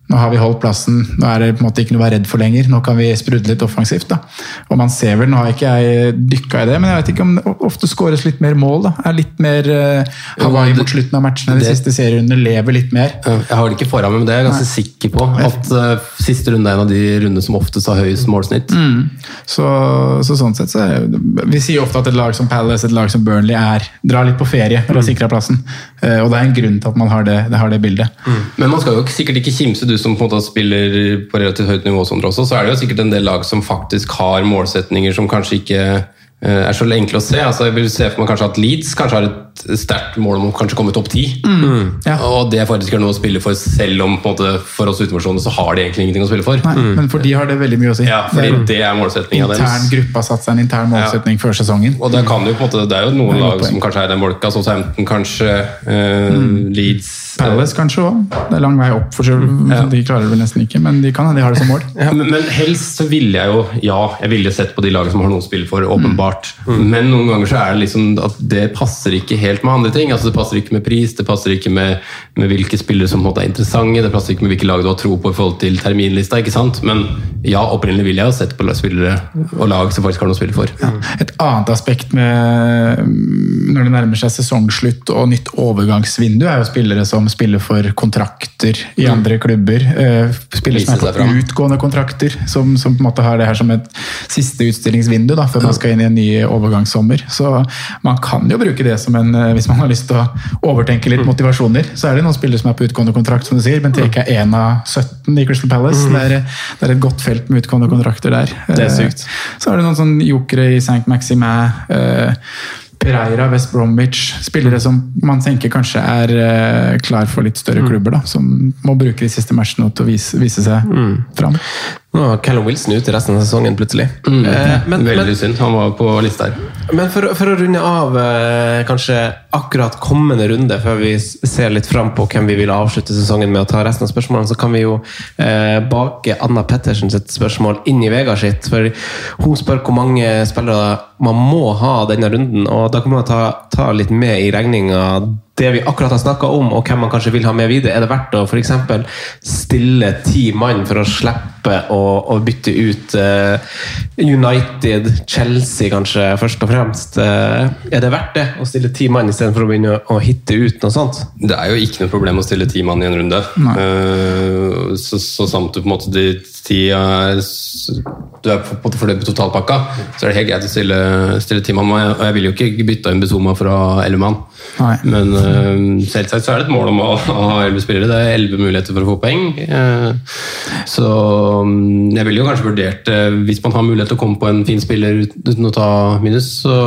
nå har vi holdt plassen, nå er det på en måte ikke noe å være redd for lenger. Nå kan vi sprudle litt offensivt. da. Og man ser vel, Nå har ikke jeg dykka i det, men jeg vet ikke om det ofte skåres litt mer mål. da. Er litt mer uh, Hawaii mot slutten av matchene, de siste serierundene lever litt mer. Jeg har det ikke foran meg, men det er jeg ganske sikker på. At uh, siste runde er en av de rundene som oftest har høyest målsnitt. Så, så sånn sett så Vi sier ofte at et lag som Palace et lag som Burnley er, drar litt på ferie når de har sikra plassen. Uh, og det er en grunn til at man har det, det, har det bildet. Men man skal jo sikkert ikke kimse, du som på en måte spiller på relativt høyt nivå, Sondre, også, så er det jo sikkert en del lag som faktisk har målsetninger som kanskje ikke eh, er så enkle å se. Altså, jeg vil se for meg kanskje at Leeds kanskje har et sterkt mål om å kanskje komme topp ti. Ja. Og det faktisk er noe å spille for, selv om på en måte, for oss utenforstående så har de egentlig ingenting å spille for. Nei, Men for de har det veldig mye å si. Ja, fordi det er er intern deres. Intern gruppa satt seg en intern målsetning før sesongen. Og det, kan jo, på en måte, det er jo noen er lag som kanskje er den bolka, sånn som Southampton kanskje, eh, Leeds Palace kanskje òg. Det er lang vei opp, for ja. de klarer det vel nesten ikke, men de kan, de har det som mål. Ja, men, men helst så ville jeg jo Ja, jeg ville sett på de lagene som har noe å spille for, åpenbart. Men noen ganger så er det liksom at det passer ikke helt med andre ting. Altså Det passer ikke med pris, det passer ikke med, med hvilke spillere som på en måte er interessante, det passer ikke med hvilke lag du har tro på i forhold til terminlista. ikke sant? Men ja, opprinnelig ville jeg ha sett på spillere og lag som faktisk har noe å spille for. Et annet aspekt med når det nærmer seg sesongslutt og nytt overgangsvindu, er jo spillere som spiller for kontrakter i andre klubber. eh, Spillere som er på utgående kontrakter, som, som på en måte har det her som et siste utstillingsvindu da, før man skal inn i en ny overgangssommer. Så man kan jo bruke det som en Hvis man har lyst til å overtenke litt motivasjoner, så er det noen spillere som er på utgående kontrakt, som du sier. Benteke er én av 17 i Crystal Palace. Det, er, det er et godt felt med utgående kontrakter der. Det er Eh, sykt. så er det noen sånn jokere i St. Maximin. Eh, Pereira, West Bromwich. Spillere som man tenker kanskje er eh, klar for litt større klubber. da, Som må bruke de siste matchene til å vise, vise seg fram. Nå er Callum Wilson ute resten av sesongen, plutselig. Eh, men, Veldig men, synd. Han var på lista her. Men for, for å runde av eh, kanskje akkurat kommende runde, før vi ser litt fram på hvem vi vil avslutte sesongen med å ta resten av spørsmålene, så kan vi jo eh, bake Anna Pettersen sitt spørsmål inn i Vegard sitt. For hun spør hvor mange spillere man må ha denne runden, og da kan man ta, ta litt med i regninga det vi akkurat har snakka om, og hvem man kanskje vil ha med videre. Er det verdt å for eksempel stille ti mann for å slippe å, å bytte ut uh, United, Chelsea kanskje, først og fremst? Uh, er det verdt det å stille ti mann istedenfor å begynne å hitte ut noe sånt? Det er jo ikke noe problem å stille ti mann i en runde. Uh, så, så samt du på en måte de ti er Du er på en måte fornøyd med totalpakka, så er det helt greit å stille, stille ti mann. Og jeg vil jo ikke bytte inn Bezoma fra elleve mann. Nei. Men uh, selvsagt så er det et mål om å å ha elleve spillere. Det er elleve muligheter for å få poeng. Uh, så um, jeg ville jo kanskje vurdert det hvis man har mulighet til å komme på en fin spiller uten å ta minus, så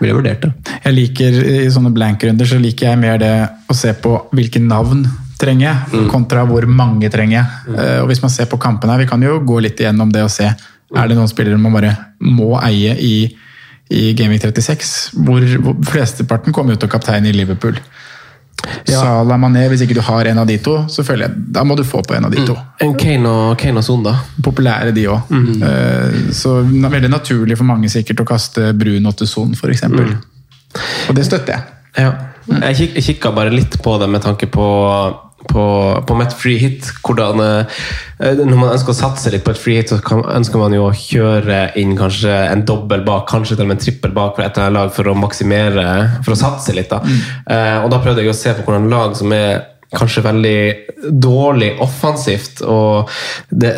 ville jeg vurdert det. Jeg liker I sånne blank-runder så liker jeg mer det å se på hvilke navn trenger jeg, kontra hvor mange trenger jeg. Eh, Og hvis man ser på kampene her, Vi kan jo gå litt igjennom det og se er det noen spillere man bare må eie i, i Gaming 36. Hvor, hvor flesteparten kommer ut av kaptein i Liverpool. Salah Mané, hvis ikke du har en av de to, så føler jeg da må du få på en av de to. En Kane og, Kane og Son, da? Populære de òg. Så det er veldig naturlig for mange sikkert å kaste Bruno til Son, f.eks. Og det støtter jeg. Ja. Jeg, kik, kikka bare litt på det med tanke på på, på med et free hit. Hvordan, eh, når man ønsker å satse litt på et free hit, så kan, ønsker man jo å kjøre inn kanskje en dobbel bak, kanskje til og med en trippel bak for et lag for å maksimere, for å satse litt. da. Eh, og da prøvde jeg å se på hvordan lag som er kanskje veldig dårlig offensivt. og Det,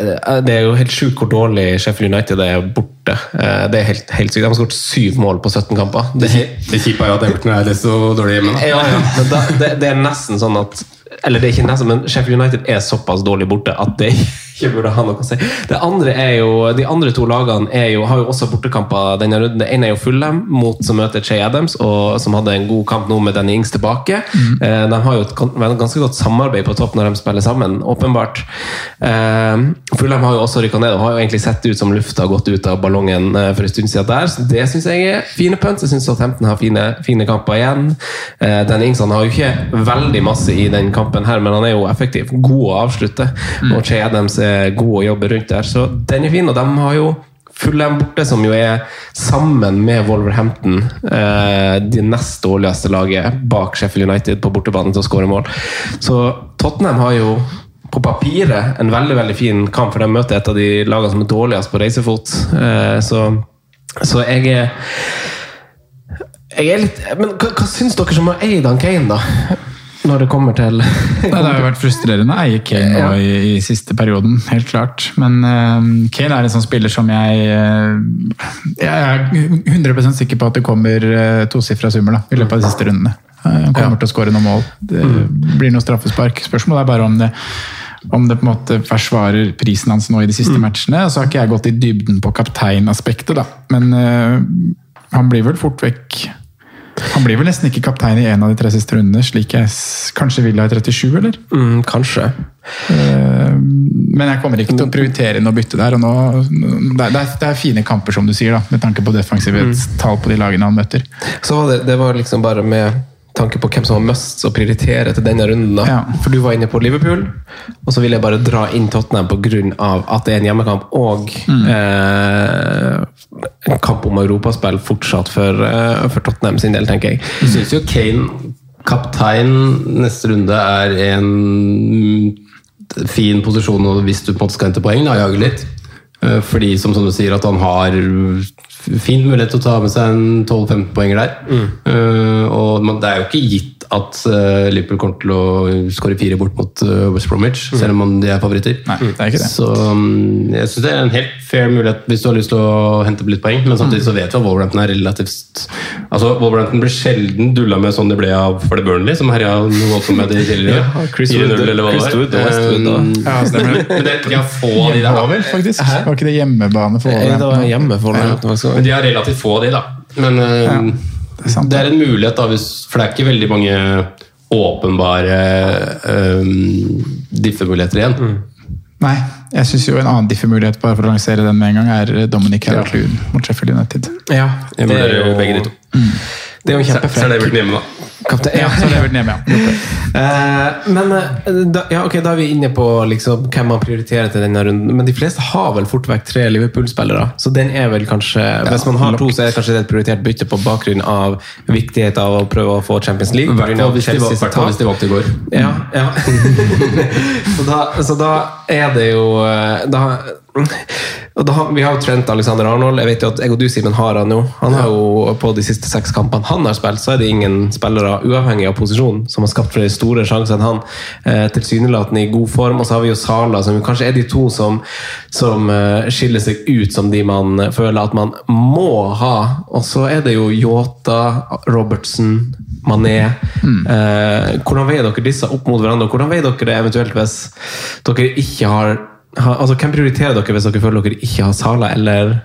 det er jo helt sjukt hvor dårlig Sheffield United er borte. Eh, Det er helt, helt sykt. De har skåret syv mål på 17 kamper. Det Det kjipe er jo at Everton er så dårlig hjemme. ja, ja. Da, det, det er nesten sånn at Eller det er ikke nesten, men Sheffield United er såpass dårlig borte at det ikke burde ha noe å si. Det andre er jo, De andre to lagene er jo, har jo også bortekamper denne runden. Det ene er jo Fulham, mot som møter Che Adams, og som hadde en god kamp nå med Danny Ings tilbake. Mm. de har jo et ganske godt samarbeid på topp når de spiller sammen, åpenbart. Eh, Fulham har jo også rykka ned og har jo egentlig sett ut som lufta har gått ut av ballongen eh, for en stund siden der. så Det syns jeg er fine punts. Jeg syns Southampton har fine, fine kamper igjen. Eh, Ingsson Ings har jo ikke veldig masse i den kampen her, men han er jo effektiv. God å avslutte. Og Che Adams er god å jobbe rundt der, så den er fin. Og de har jo Fulham borte, som jo er sammen med Wolverhampton eh, det nest dårligste laget bak Sheffield United på bortebane til å skåre mål. Så Tottenham har jo på papiret en veldig veldig fin kamp, for de møter et av de lagene som er dårligst på reisefot. Eh, så, så jeg er jeg er litt, men hva, hva syns dere som har eid han Kane, da? Når det kommer til Nei, det har jo vært frustrerende å eie Kane nå i, i siste perioden, helt klart. Men uh, Kane er en sånn spiller som jeg uh, Jeg er 100 sikker på at det kommer uh, tosifra summer da, i løpet av de siste rundene. Han kommer til å skåre noen mål. Det blir noe straffespark. Spørsmålet er bare om det om det på en måte forsvarer prisen hans nå i de siste matchene. Så har ikke jeg gått i dybden på kapteinaspektet, da. Men uh, han blir vel fort vekk Han blir vel nesten ikke kaptein i en av de tre siste rundene, slik jeg kanskje vil ha i 37, eller? mm, Kanskje. Uh, Men jeg kommer ikke til å prioritere noe bytte der. og nå, det, er, det er fine kamper, som du sier, da, med tanke på defensivhetstall på de lagene han møter. Så var det, det var liksom bare med tanke på hvem som var must å prioritere til denne runden. da. Ja. For du var inne på Liverpool, og så vil jeg bare dra inn Tottenham pga. at det er en hjemmekamp og eh, en kamp om europaspill fortsatt for, eh, for Tottenham sin del, tenker jeg. Du syns jo Kane, kaptein neste runde, er en mm, fin posisjon og hvis du på en måte skal hente poeng, da, jage litt. Eh, Fordi, som, som du sier, at han har fin mulighet til å ta med seg en 12-15 poenger der. Eh, og man, det er jo ikke gitt at eh, Liverpool kommer til å skåre fire bort mot eh, West Bromwich, selv om de er favoritter. Nei, det er ikke det. Så mm, jeg synes det er en helt fair mulighet hvis du har lyst til å hente litt poeng, men samtidig så vet vi at Wolverhampton er relativt Altså, Wolverhampton blir sjelden dulla med sånn de ble av for det Burnley, som herja noe voldsomt med de tidligere. Ja, Chris Wood- eller hva det var. Um, Ja, stemmer det. Men det, de har få av de der. vel, faktisk. Var ikke det hjemmebane for Det var Wolverhampton? hjemme for Wolverhampton, faktisk. Men de har relativt få av de, da. Men um, det er sant. det er en mulighet, da, hvis, for det er ikke veldig mange åpenbare um, diffemuligheter igjen. Nei, jeg syns jo en annen diffe-mulighet, bare for å lansere den med en gang, er Dominic Calvert-Lewin mot Sheffield United. Ja, det, det er jo begge de to. Det er jo Så så er det vel hjemme, da. Kapte Ja, det hjemme, ja. Eh, men eh, da, ja, okay, da er vi inne på liksom, hvem man prioriterer til denne runden. Men de fleste har vel fort vekk tre Liverpool-spillere. Så den er vel kanskje Hvis man har to, så er det kanskje det et prioritert bytte på bakgrunn av viktigheten av å prøve å få Champions League. Hvert fall hvis de valgte hvis de tap. i går. Ja, ja. så, da, så da er det jo eh, da, da, Vi har jo Trent Alexander Arnold. Jeg vet jo at jeg og du, Simen, har han jo. Han har jo På de siste seks kampene han har spilt, så er det ingen spillere, uavhengig av posisjon, som har skapt flere store sjanser enn han. Eh, Tilsynelatende i god form. Og så har vi jo Sala, som kanskje er de to som, som eh, skiller seg ut som de man føler at man må ha. Og så er det jo Yota, Robertson, Mané. Eh, hvordan veier dere disse opp mot hverandre? og Hvordan veier dere det eventuelt hvis dere ikke har, altså Hvem prioriterer dere hvis dere føler dere ikke har Sala eller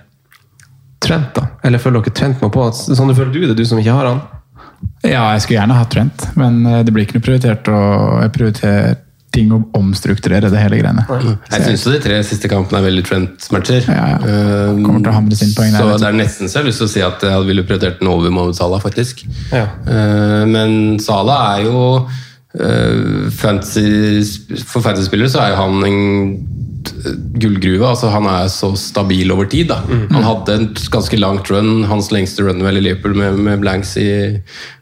Trent? da? Eller føler dere Trent må på? Sånn du føler du det, du som ikke har han? Ja, jeg skulle gjerne hatt Trent, men eh, det blir ikke noe prioritert Og jeg prioriterer ting å omstrukturere det hele greiene. Jeg syns de tre siste kampene er veldig Trent-matcher. Ja, ja. Um, Kommer til å hamre sine poeng der, Så det er nesten så jeg har lyst til å si at jeg ville prioritert den over Mohammed Salah, faktisk. Ja. Uh, men Salah er jo uh, fantasy, For fantasy-spillere så er jo han en gullgruve. altså Han er så stabil over tid. da. Han hadde en ganske langt run, hans lengste run vel i Liverpool med, med blanks i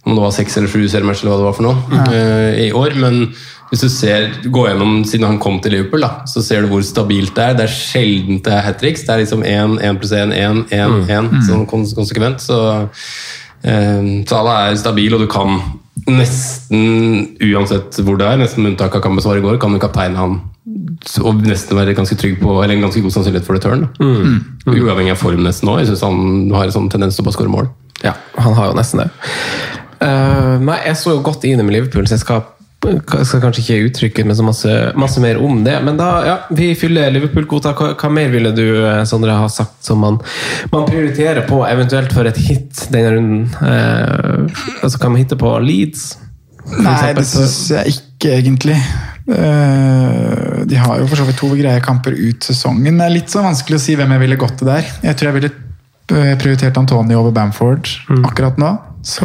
om det var seks eller sju seriematcher eller hva det var for noe, uh, i år. men hvis du ser, går gjennom siden han kom til Liverpool, da, så ser du hvor stabilt det er. Det er sjelden det er hat tricks. Det er liksom 1, 1 pluss 1, 1, 1, 1 sånn konsekvent. Så så han er stabil, og du kan nesten, uansett hvor det er, nesten med unntak av kampens var i går, kan du kapteine han og nesten være ganske trygg på, eller en ganske god sannsynlighet for return. Mm. Uavhengig av form nesten òg. Jeg syns han har en sånn tendens til å bare skåre mål. Ja, han har jo nesten det. Uh, nei, jeg så jo godt i med Liverpool, så jeg skal, jeg skal kanskje ikke uttrykke meg så masse, masse mer om det. Men da, ja, vi fyller Liverpool-kvota. Hva, hva mer ville du, eh, Sondre, ha sagt som man, man prioriterer på, eventuelt for et hit denne runden? Eh, altså, kan man hitte på Leeds? Nei, det syns jeg ikke egentlig. Eh, De har jo for så vidt to greie kamper ut sesongen. Det er litt så vanskelig å si hvem jeg ville gått til der. Jeg tror jeg ville eh, prioritert Antonio over Bamford akkurat nå. Så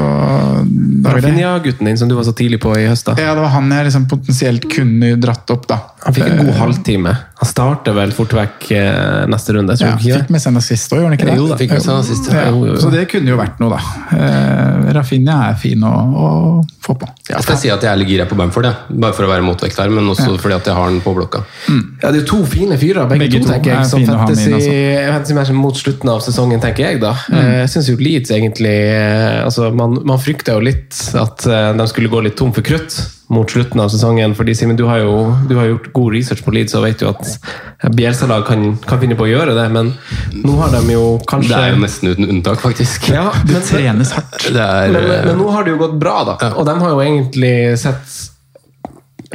Rafinha-gutten din som du var så tidlig på i høst. da. Ja, det var han jeg liksom potensielt kunne dratt opp, da. Han fikk en god Eh, halvtime. Han starter vel fort vekk eh, neste runde. tror Ja, ikke fikk med seg en assist òg, gjorde han ikke det? Jo da, fikk med seg en assist, ja. Så det kunne jo vært noe, da. Eh, Rafinha er fin å, å få på. Jeg skal si at jeg er litt gira på Bamford, jeg. bare for å være motvekt her, men også fordi at jeg har den på blokka. Ja, Det er jo to fine fyrer, begge, Begge to, tenker er jeg. Som fantasy, fantasy match mot slutten av sesongen, tenker jeg. da. Mm. Jeg syns jo Leeds egentlig eh, altså Man, man frykta jo litt at eh, de skulle gå litt tom for krutt mot slutten av sesongen. fordi Simen, du har jo du har gjort god research på Leeds og vet jo at Bielsa-lag kan, kan finne på å gjøre det, men nå har de jo kanskje Det er jo nesten uten unntak, faktisk. ja, Det men, trenes hardt. Det er, men, men nå har det jo gått bra, da. Og de har jo egentlig sett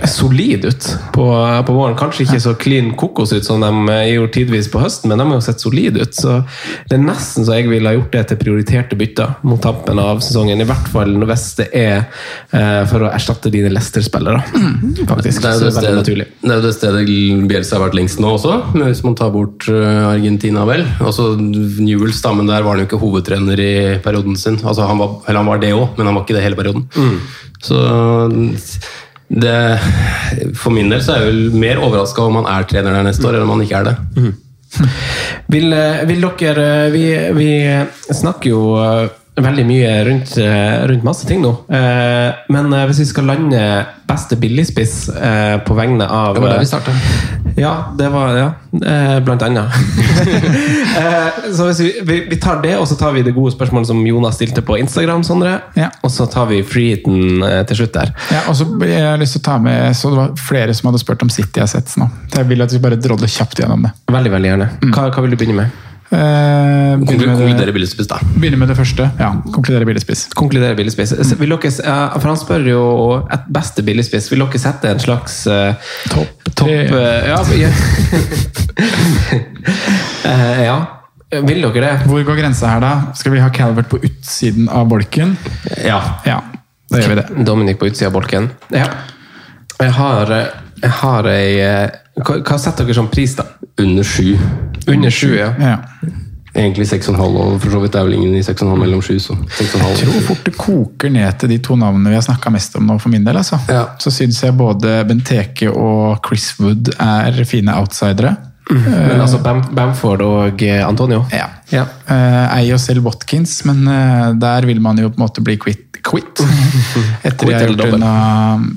solid ut på, på våren. Kanskje ikke så clean kokos ut som de eh, gjorde tidvis på høsten, men de har jo sett solide ut. Så det er nesten så jeg ville ha gjort det til prioriterte bytter mot tampen av sesongen. I hvert fall hvis det er eh, for å erstatte dine Leicester-spillere, faktisk. det er jo det, stedet, naturlig. det er jo det stedet Bielsa har vært lengst nå også, hvis man tar bort eh, Argentina, vel. Altså, Newells, da, der var han jo ikke hovedtrener i perioden sin. Altså, han, var, eller han var det òg, men han var ikke det hele perioden. Så det, For min del så er jeg vel mer overraska om han er trener der neste år, eller om han ikke er det. Vil, eh, vil dere eh, Vi, vi snakker jo eh, veldig mye rundt, eh, rundt masse ting nå. Eh, Men eh, hvis vi skal lande beste billigspiss eh, på vegne av Det var der vi starta. Ja, det var Ja, eh, blant annet. Eh, Så hvis vi, vi, vi tar det, og så tar vi det gode spørsmålet som Jonas stilte på Instagram, Sondre. Ja. Og så tar vi freehiten eh, til slutt der. Ja, og så jeg har lyst til å ta med, så Det var flere som hadde spurt om City Assets nå. Så jeg vil at vi bare drodler kjapt gjennom det. Veldig, veldig gjerne. Hva, hva vil du begynne med? Med Konkludere det billigspiss, da. begynner med det første. Ja, Konkludere billigspiss. Konkludere billigspiss. Vil dere, for han spør jo et beste billigspiss. Vil dere sette en slags uh, Topp tre. eh, ja, ja. Ja. Vil dere det? Hvor går grensa her, da? Skal vi ha Calvert på utsiden av bolken? Ja. Ja, da gjør vi det. Dominic på utsida av bolken. Ja. Jeg har, jeg har ei hva, hva setter dere som pris, da? Under sju. Under sju, ja. Ja. Egentlig 6,5, og for så vidt er vel ingen i 6,5 mellom sju, så 6,5. Jeg tror fort det koker ned til de to navnene vi har snakka mest om nå, for min del. altså. Ja. Så syns jeg både Benteke og Chris Wood er fine outsidere. Men altså Bam, Bamford og eh, Antonio? Ja. Ja. Eh, eier jo selv Watkins, men eh, der vil man jo på en måte bli quit. Quit. Etter, jeg unna,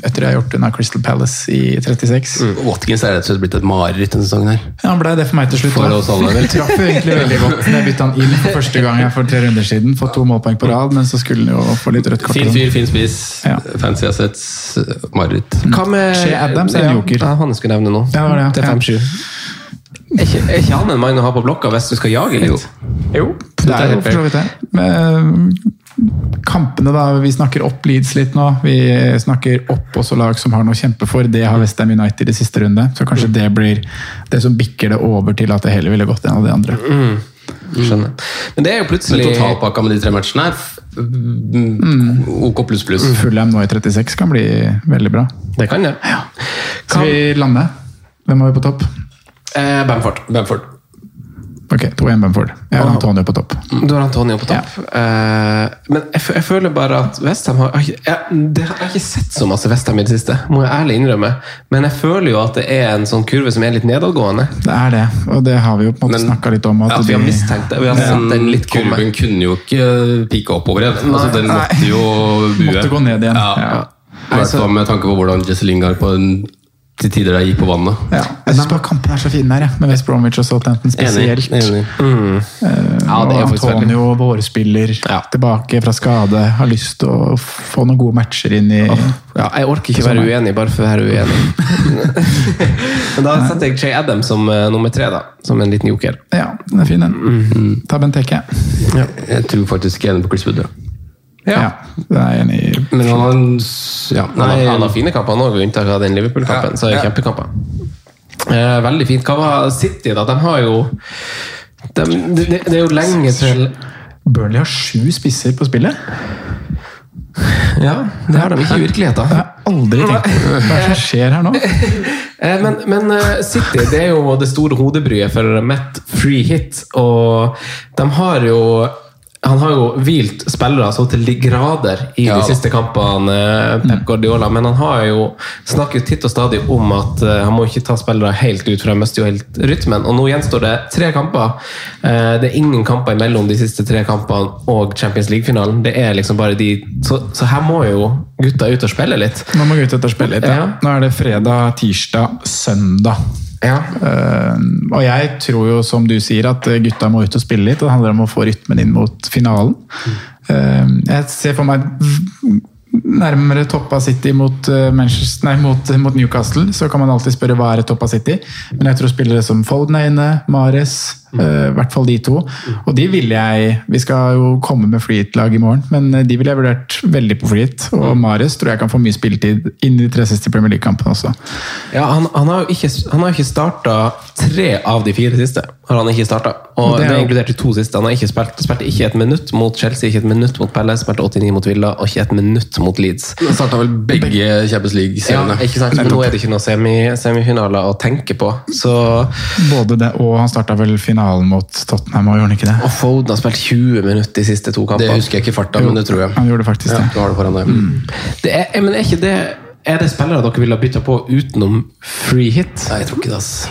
etter jeg har gjort unna Crystal Palace i 36. Watkins er rett og slett blitt et mareritt denne sesongen her. Ja, han ble det for meg til slutt. For oss alle, vel? Traff jo egentlig veldig godt da jeg bytta han inn for første gang jeg for tre runder siden. Fått to målpoeng på rad, men så skulle han jo få litt rødt kort. Fin fyr, fin spiss. Ja. Fancy assets. Mareritt. Hva med Shea Adams er en joker. Ja, han skulle nevne nå. Ja, det var det, ja. Til 5-7. Er ikke, er ikke han en mann å ha på blokka hvis du skal jage litt? Jo, det er jo for så vidt det. Men, Kampene, da. Vi snakker opp Leeds litt nå. Vi snakker opp også lag som har noe å kjempe for. Det har Westham United i siste runde. Så kanskje det blir det som bikker det over til at det heller ville gått en av de andre. Skjønner. Men det er jo Men plutselig totalpakka med de tre matchene her mm, OK pluss pluss. Fulham nå i 36 kan bli veldig bra. Det kan det. Skal vi lande? Hvem har vi på topp? Eh, Bamford. Bamford. Ok, 2-1 Bamford. Jeg har Antonio på topp. Du har Antonio på topp. Eh, men jeg, jeg føler bare at Westham har jeg, jeg, har jeg har ikke sett så masse Westham i det siste, må jeg ærlig innrømme. Men jeg føler jo at det er en sånn kurve som er litt nedadgående. Det er det, og det har vi jo på en måte Men- snakka litt om. At At vi har mistenkt det. Vi har sett den litt komme. kurven kunne jo ikke pike oppover igjen. Altså, den måtte jo bue. Måtte gå ned igjen. Ja. Ja. I hvert fall med tanke på hvordan Jesse Lingard på en, til tider der gikk på vannet. Ja. Jeg syns bare kampen er så fin der, jeg. med West Bromwich og Southampton spesielt. Enig. enig. Ja, det er og. Antonio, vårspiller, tilbake fra skade, har lyst til å få noen gode matcher inn i Ja, jeg orker ikke være uenig bare for å være uenig. Men da setter jeg Jay Adams som uh, nummer tre, da. Som en liten joker. Ja, den er fin, den. Mm. Ta Benteke. Jeg tror faktisk jeg er på Chris Wood. Ja. Ja. det er jeg enig i. Men han har ja, Han har, nei, han har fine kamper nå, med unntak av den Liverpool-kampen. Så er det kjempekamper. Eh, veldig fint. Hva var City, da? De har jo de, det, det er jo lenge til Burnley har sju spisser på spillet. Ja, det har de ikke i virkeligheten. Jeg har aldri tenkt på. Hva som skjer her nå? Eh, Men, men eh, City det er jo det store hodebryet for Met Free Hit, og de har jo han har jo hvilt spillere så til de grader i Ja de siste kampene, eh, Pep Guardiola, men han har jo snakket titt og stadig om at eh, han må ikke ta spillere helt ut, for han mister jo helt rytmen. Og nå gjenstår det tre kamper. Eh, det er ingen kamper imellom de siste tre kampene og Champions League-finalen. Det er liksom bare de så, så her må jo gutta ut og spille litt. Nå må gutta ut og spille litt. Ja. Ja. Nå er det fredag, tirsdag, søndag. Ja. Uh, og jeg tror jo, som du sier, at gutta må ut og spille litt. og Det handler om å få rytmen inn mot finalen. Uh, jeg ser for meg nærmere toppa City mot, eh, nei, mot, mot Newcastle. Så kan man alltid spørre hva er toppa City. Men jeg tror spillere som Folden er inne, Mares, eh, i hvert fall de to. Og de ville jeg Vi skal jo komme med freehit-lag i morgen, men eh, de ville jeg vurdert veldig på freehit. Og Mares tror jeg kan få mye spilletid inn i de tre siste Premier League-kampene også. Ja, han, han har jo ikke, han har ikke starta tre av de fire siste. har han ikke startet. Og Det det er er inkludert de to siste. Han har ikke spilt, spilte ikke et minutt mot Chelsea, ikke et minutt mot Pelle, spilte 89 mot Villa og ikke et minutt mot Leeds. Han starta vel begge Champions Ja, League-seriene. ikke sant? Men nå er det ikke noe semi, semifinaler å tenke på. Så Både det, og han starta vel finalen mot Tottenham, og gjorde han ikke det? Og Foden har spilt 20 minutter de siste to Det husker jeg ikke i farta, men det tror jeg. Han gjorde faktisk Ja, det. du har det foran deg. Det er, men er ikke det Er det spillere dere ville bytta på utenom free hit? Nei, jeg tror ikke det, ass.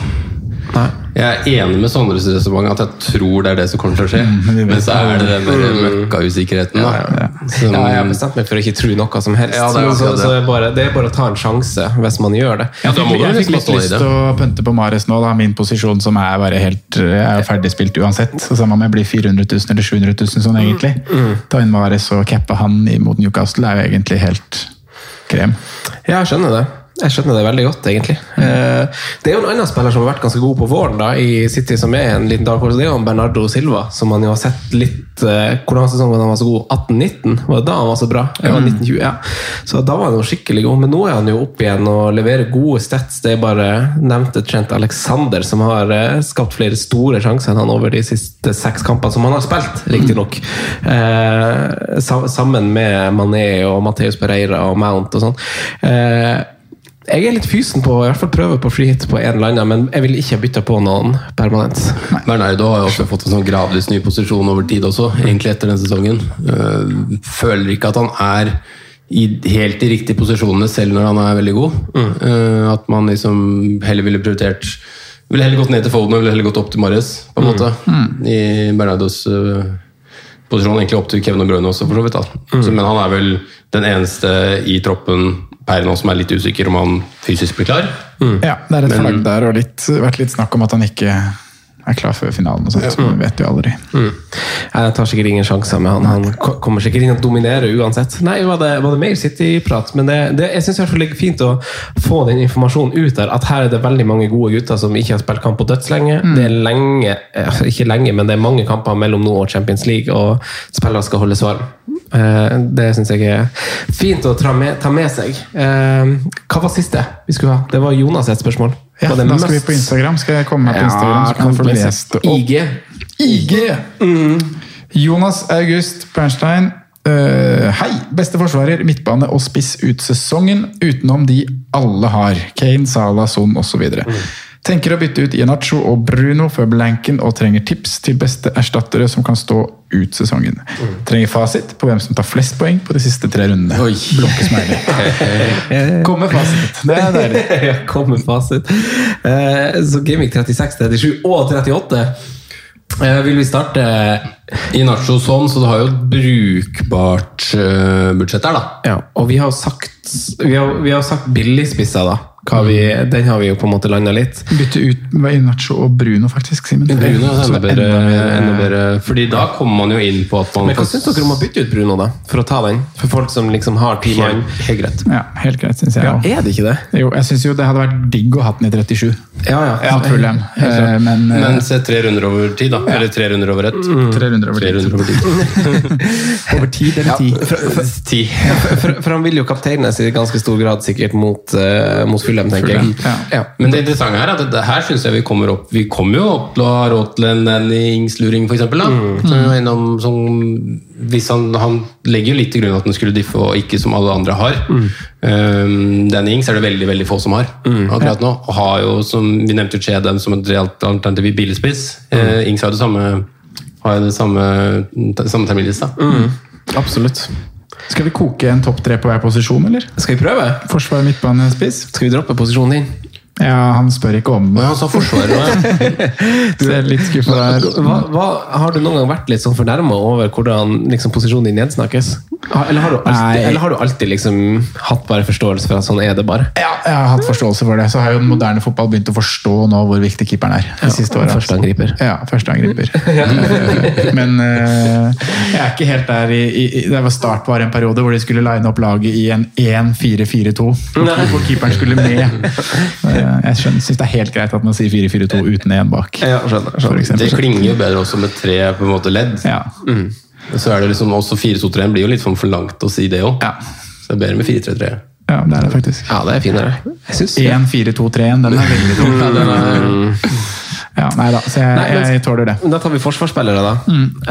Nei. Jeg er enig med Sondres resonnement at jeg tror det er det som kommer til å skje. men Men så er det den der møkkausikkerheten, da. Som- Ja, jeg har bestemt meg for å ikke tro noe som helst. Ja, det er så, det. så det, er bare, det er bare å ta en sjanse hvis man gjør det. Ja, da må du jeg fikk litt lyst til å pønte på Mares nå, da. Min posisjon som er bare helt Jeg er ferdigspilt uansett. Så Samme om jeg blir 400 000 eller 700 000 sånn egentlig. Ta inn Mares og cappe han mot Newcastle er jo egentlig helt krem. Ja, jeg skjønner det. Jeg skjønner det veldig godt, egentlig. Eh, Det er jo en annen spiller som har vært ganske god på våren da, i City, som er en liten dag. Det er jo Bernardo Silva, som man jo har sett litt eh, Hvordan sesongen var han var så god? 18-19? Var det da han var så bra? Ja, 1920, ja. Så da var han jo skikkelig god. Men nå er han jo opp igjen og leverer gode stats. Det er bare nevnte Trent Alexander som har eh, skapt flere store sjanser enn han over de siste seks kampene som han har spilt, riktignok. Eh, sammen med Mané og Mateus Pereira og Mount og sånn. Eh, jeg er litt fysen på å i hvert fall prøve på free hit på en eller annen, men jeg vil ikke bytte på noen permanent. Bernardo har jo også fått en sånn gradvis ny posisjon over tid også, egentlig etter den sesongen. Øh, føler ikke at han er i helt de riktige posisjonene selv når han er veldig god. Mm. at man liksom heller ville prioritert Ville heller gått ned til Foden og ville heller gått opp til Mares, på en måte. I Bernardos øh, posisjon. Egentlig opp til Kevin og Brøyne også, for så vidt. da. Så, men han er vel den eneste i troppen per nå som er litt usikker om han fysisk blir klar. Ja, det er et flagg der, og litt, vært litt snakk om at han ikke er klar før finalen og sånt. Men vi vet jo aldri. Jeg tar sikkert ingen sjanser med han. Han kommer sikkert inn og dominerer uansett. Nei, var det, var det mer City-prat? Men det, det, jeg syns det er fint å få den informasjonen ut der. At her er det veldig mange gode gutter som ikke har spilt kamp på dødslenge. Det er lenge, eh, ikke lenge, men det er mange kamper mellom nå og Champions League, og spillere skal holdes varm. Eh, Det syns jeg er fint å ta med, ta med seg. Eh, Hva var siste vi skulle ha? Det var Jonas et spørsmål. Ja, da skal vi på Instagram. Skal jeg komme meg på Instagram, så kan du få lest det opp. IG. IG! Jonas August Bernstein. Uh, hei! Beste forsvarer, midtbane og spiss ut sesongen, utenom de alle har. Kane, Salah, Son osv. Tenker å bytte ut Ienacho og Bruno før blanken og trenger tips til beste erstattere som kan stå ut sesongen. Trenger fasit på hvem som tar flest poeng på de siste tre rundene. Oi. Kom med fasit. Det er deilig. ja, kom med fasit. Eh, så Gaming 36, 37 og 38. Eh, vil vi starte I Nacho sånn, så du har jo et brukbart øh, budsjett der, da. Ja, og vi har sagt Vi har, vi har sagt billigspisser, da. Hva vi, den har vi jo på en måte landa litt. Bytte ut Inacho og Bruno, faktisk. Simen. Bruno er enda bedre, enda bedre. Fordi da kommer man jo inn på at man Men hva syns dere om å bytte ut Bruno, da? For å ta den? For folk som liksom har ti mann. Helt, helt greit. Ja, helt greit, syns jeg. Ja, er det ikke det? Jo, jeg syns jo det hadde vært digg å ha den i 37. Ja, ja. Ja, helt, helt Men, eh, Men se tre runder over tid, da. Eller tre runder over ett. tre runder over Tre tid. runder over tid. Over tid eller ti? Ti. For, for han vil jo kapteines i ganske stor grad sikkert mot, uh, mot Fulham, tenker jeg. Ja. Ja. Men det interessante her er at det her synes jeg vi kommer opp Vi kommer jo opp til å ha råd til en Danny Ings-luring, f.eks. Mm. Som innom, som, hvis han, han legger jo litt til grunn at han skulle diffe, og ikke som alle andre har. Um, Danny Ings er det veldig veldig få som har akkurat nå. Og har jo, som vi nevnte, Chedem som et realt alternativ i billigspiss. Uh, Ings har jo det samme har jo det samme, samme terminlista. Absolutt. Skal vi koke en topp tre på hver posisjon, eller? Skal vi prøve? Forsvar, midtbane, spiss? Skal vi droppe posisjonen din? Ja, han spør ikke om det. Han sa Forsvaret. Du er litt skuffa der. Hva, hva, har du noen gang vært litt sånn fornærma over hvordan liksom, posisjonen din nedsnakkes? Ha- Eller har, du alltid, Nei. eller har du alltid liksom hatt bare forståelse for at sånn er det bare? Ja, jeg har hatt forståelse for det. Så har jo den moderne fotball begynt å forstå nå hvor viktig keeperen er. De siste årene. Førsteangriper. Ja, førsteangriper. Men eh, jeg er ikke helt der i, i, Det var start var en periode hvor de skulle line opp laget i en 1-4-4-2. Hvor keeperen skulle med. Eh, Jeg skjønner- syns det er helt greit at man sier 4-4-2 uten én bak. Ja, skjønner, skjønner. Det klinger jo bedre også med tre på en måte ledd. Ja. Så er det liksom også 4-2-3 blir jo litt for langt å si det òg. Ja. Så det er bedre med 4-3-3. ja, det er det faktisk. Ja, det er fin, det. 1-4-2-3-1, den er veldig tung. Ja, nei da, så jeg, Nei, men- jeg tåler det. Da tar vi forsvarsspillere, da.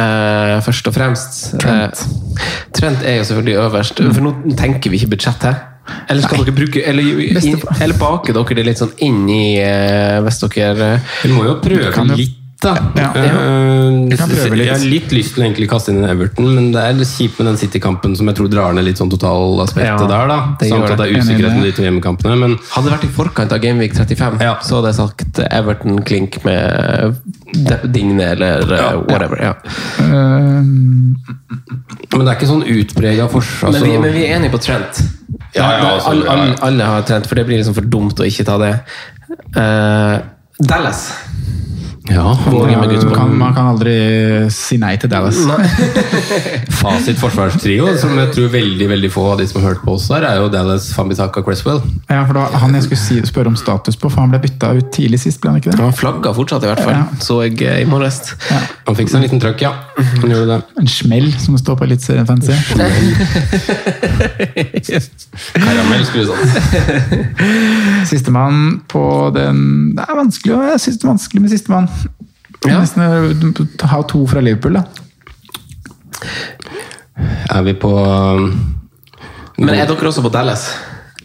Eh, først og fremst. Trent. Eh, Trent er jo selvfølgelig øverst, for nå tenker vi ikke budsjett her. Eller skal dere bruke Eller, eller baker dere det litt sånn inn i eh, Hvis dere eh, Vi må jo prøve litt, da. Ja. Jeg, litt. Jeg har litt lyst til å egentlig kaste inn en Everton, men det er litt kjipt med den City-kampen som jeg tror drar ned litt sånn totalaspektet Ja, der. da det Samt at det er usikkerhet med de to hjemmekampene. Men Hadde det vært i forkant av Gameweek 35, Ja. så hadde jeg sagt Everton Klink med Dingne Digne eller whatever. Ja. Um, Men det er ikke sånn utprega forsvar. Men, vi, men vi er enige på Trent. Ja, ja, altså, alle, alle, alle har Trent, for det blir liksom for dumt å ikke ta det. Uh, Dallas. Ja, kan, man kan aldri si nei til Dallas. Fasit forsvarstrio, som jeg tror veldig veldig få av de som har hørt på oss der, er jo Dallas Fambisaka Cresswell. Ja, for det var han jeg skulle si, spørre om status på, for han ble bytta ut tidlig sist, ble han ikke det? Han flagga fortsatt, i hvert fall. Ja. Så jeg eh, i morges. Ja. Han fikk seg en liten trøkk, ja. Han gjorde det. En smell, som det står på Eliteserien Fantasy. Karamell, skulle du sagt. Sistemann på den Det er vanskelig, jeg synes det er vanskelig med sistemann. Ja. Nesten ha to fra Liverpool, da. Er vi på um, Men er dere også på Dallas?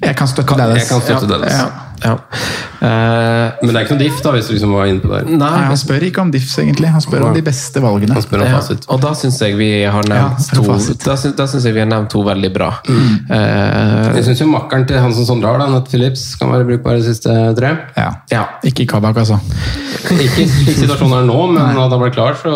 Jeg kan støtte Dallas. Jeg kan støtte ja. Dallas. Ja. Ja. Uh, Men det er ikke noe diff, da, hvis du liksom var inne på det. nei, Nei, han spør ikke om diffs, egentlig. Han spør om de beste valgene. Han spør om ja, og da syns jeg vi har nevnt Ja, to. Da synes, da jeg vi har nevnt to veldig bra. Eh, Jeg syns jo makkeren til han som Sondre har, Nat Phillips, kan være brukbar de siste tre. Ja. ja. Ikke i Kabak, altså. Ikke slik situasjonen er nå, men hadde han vært klar, så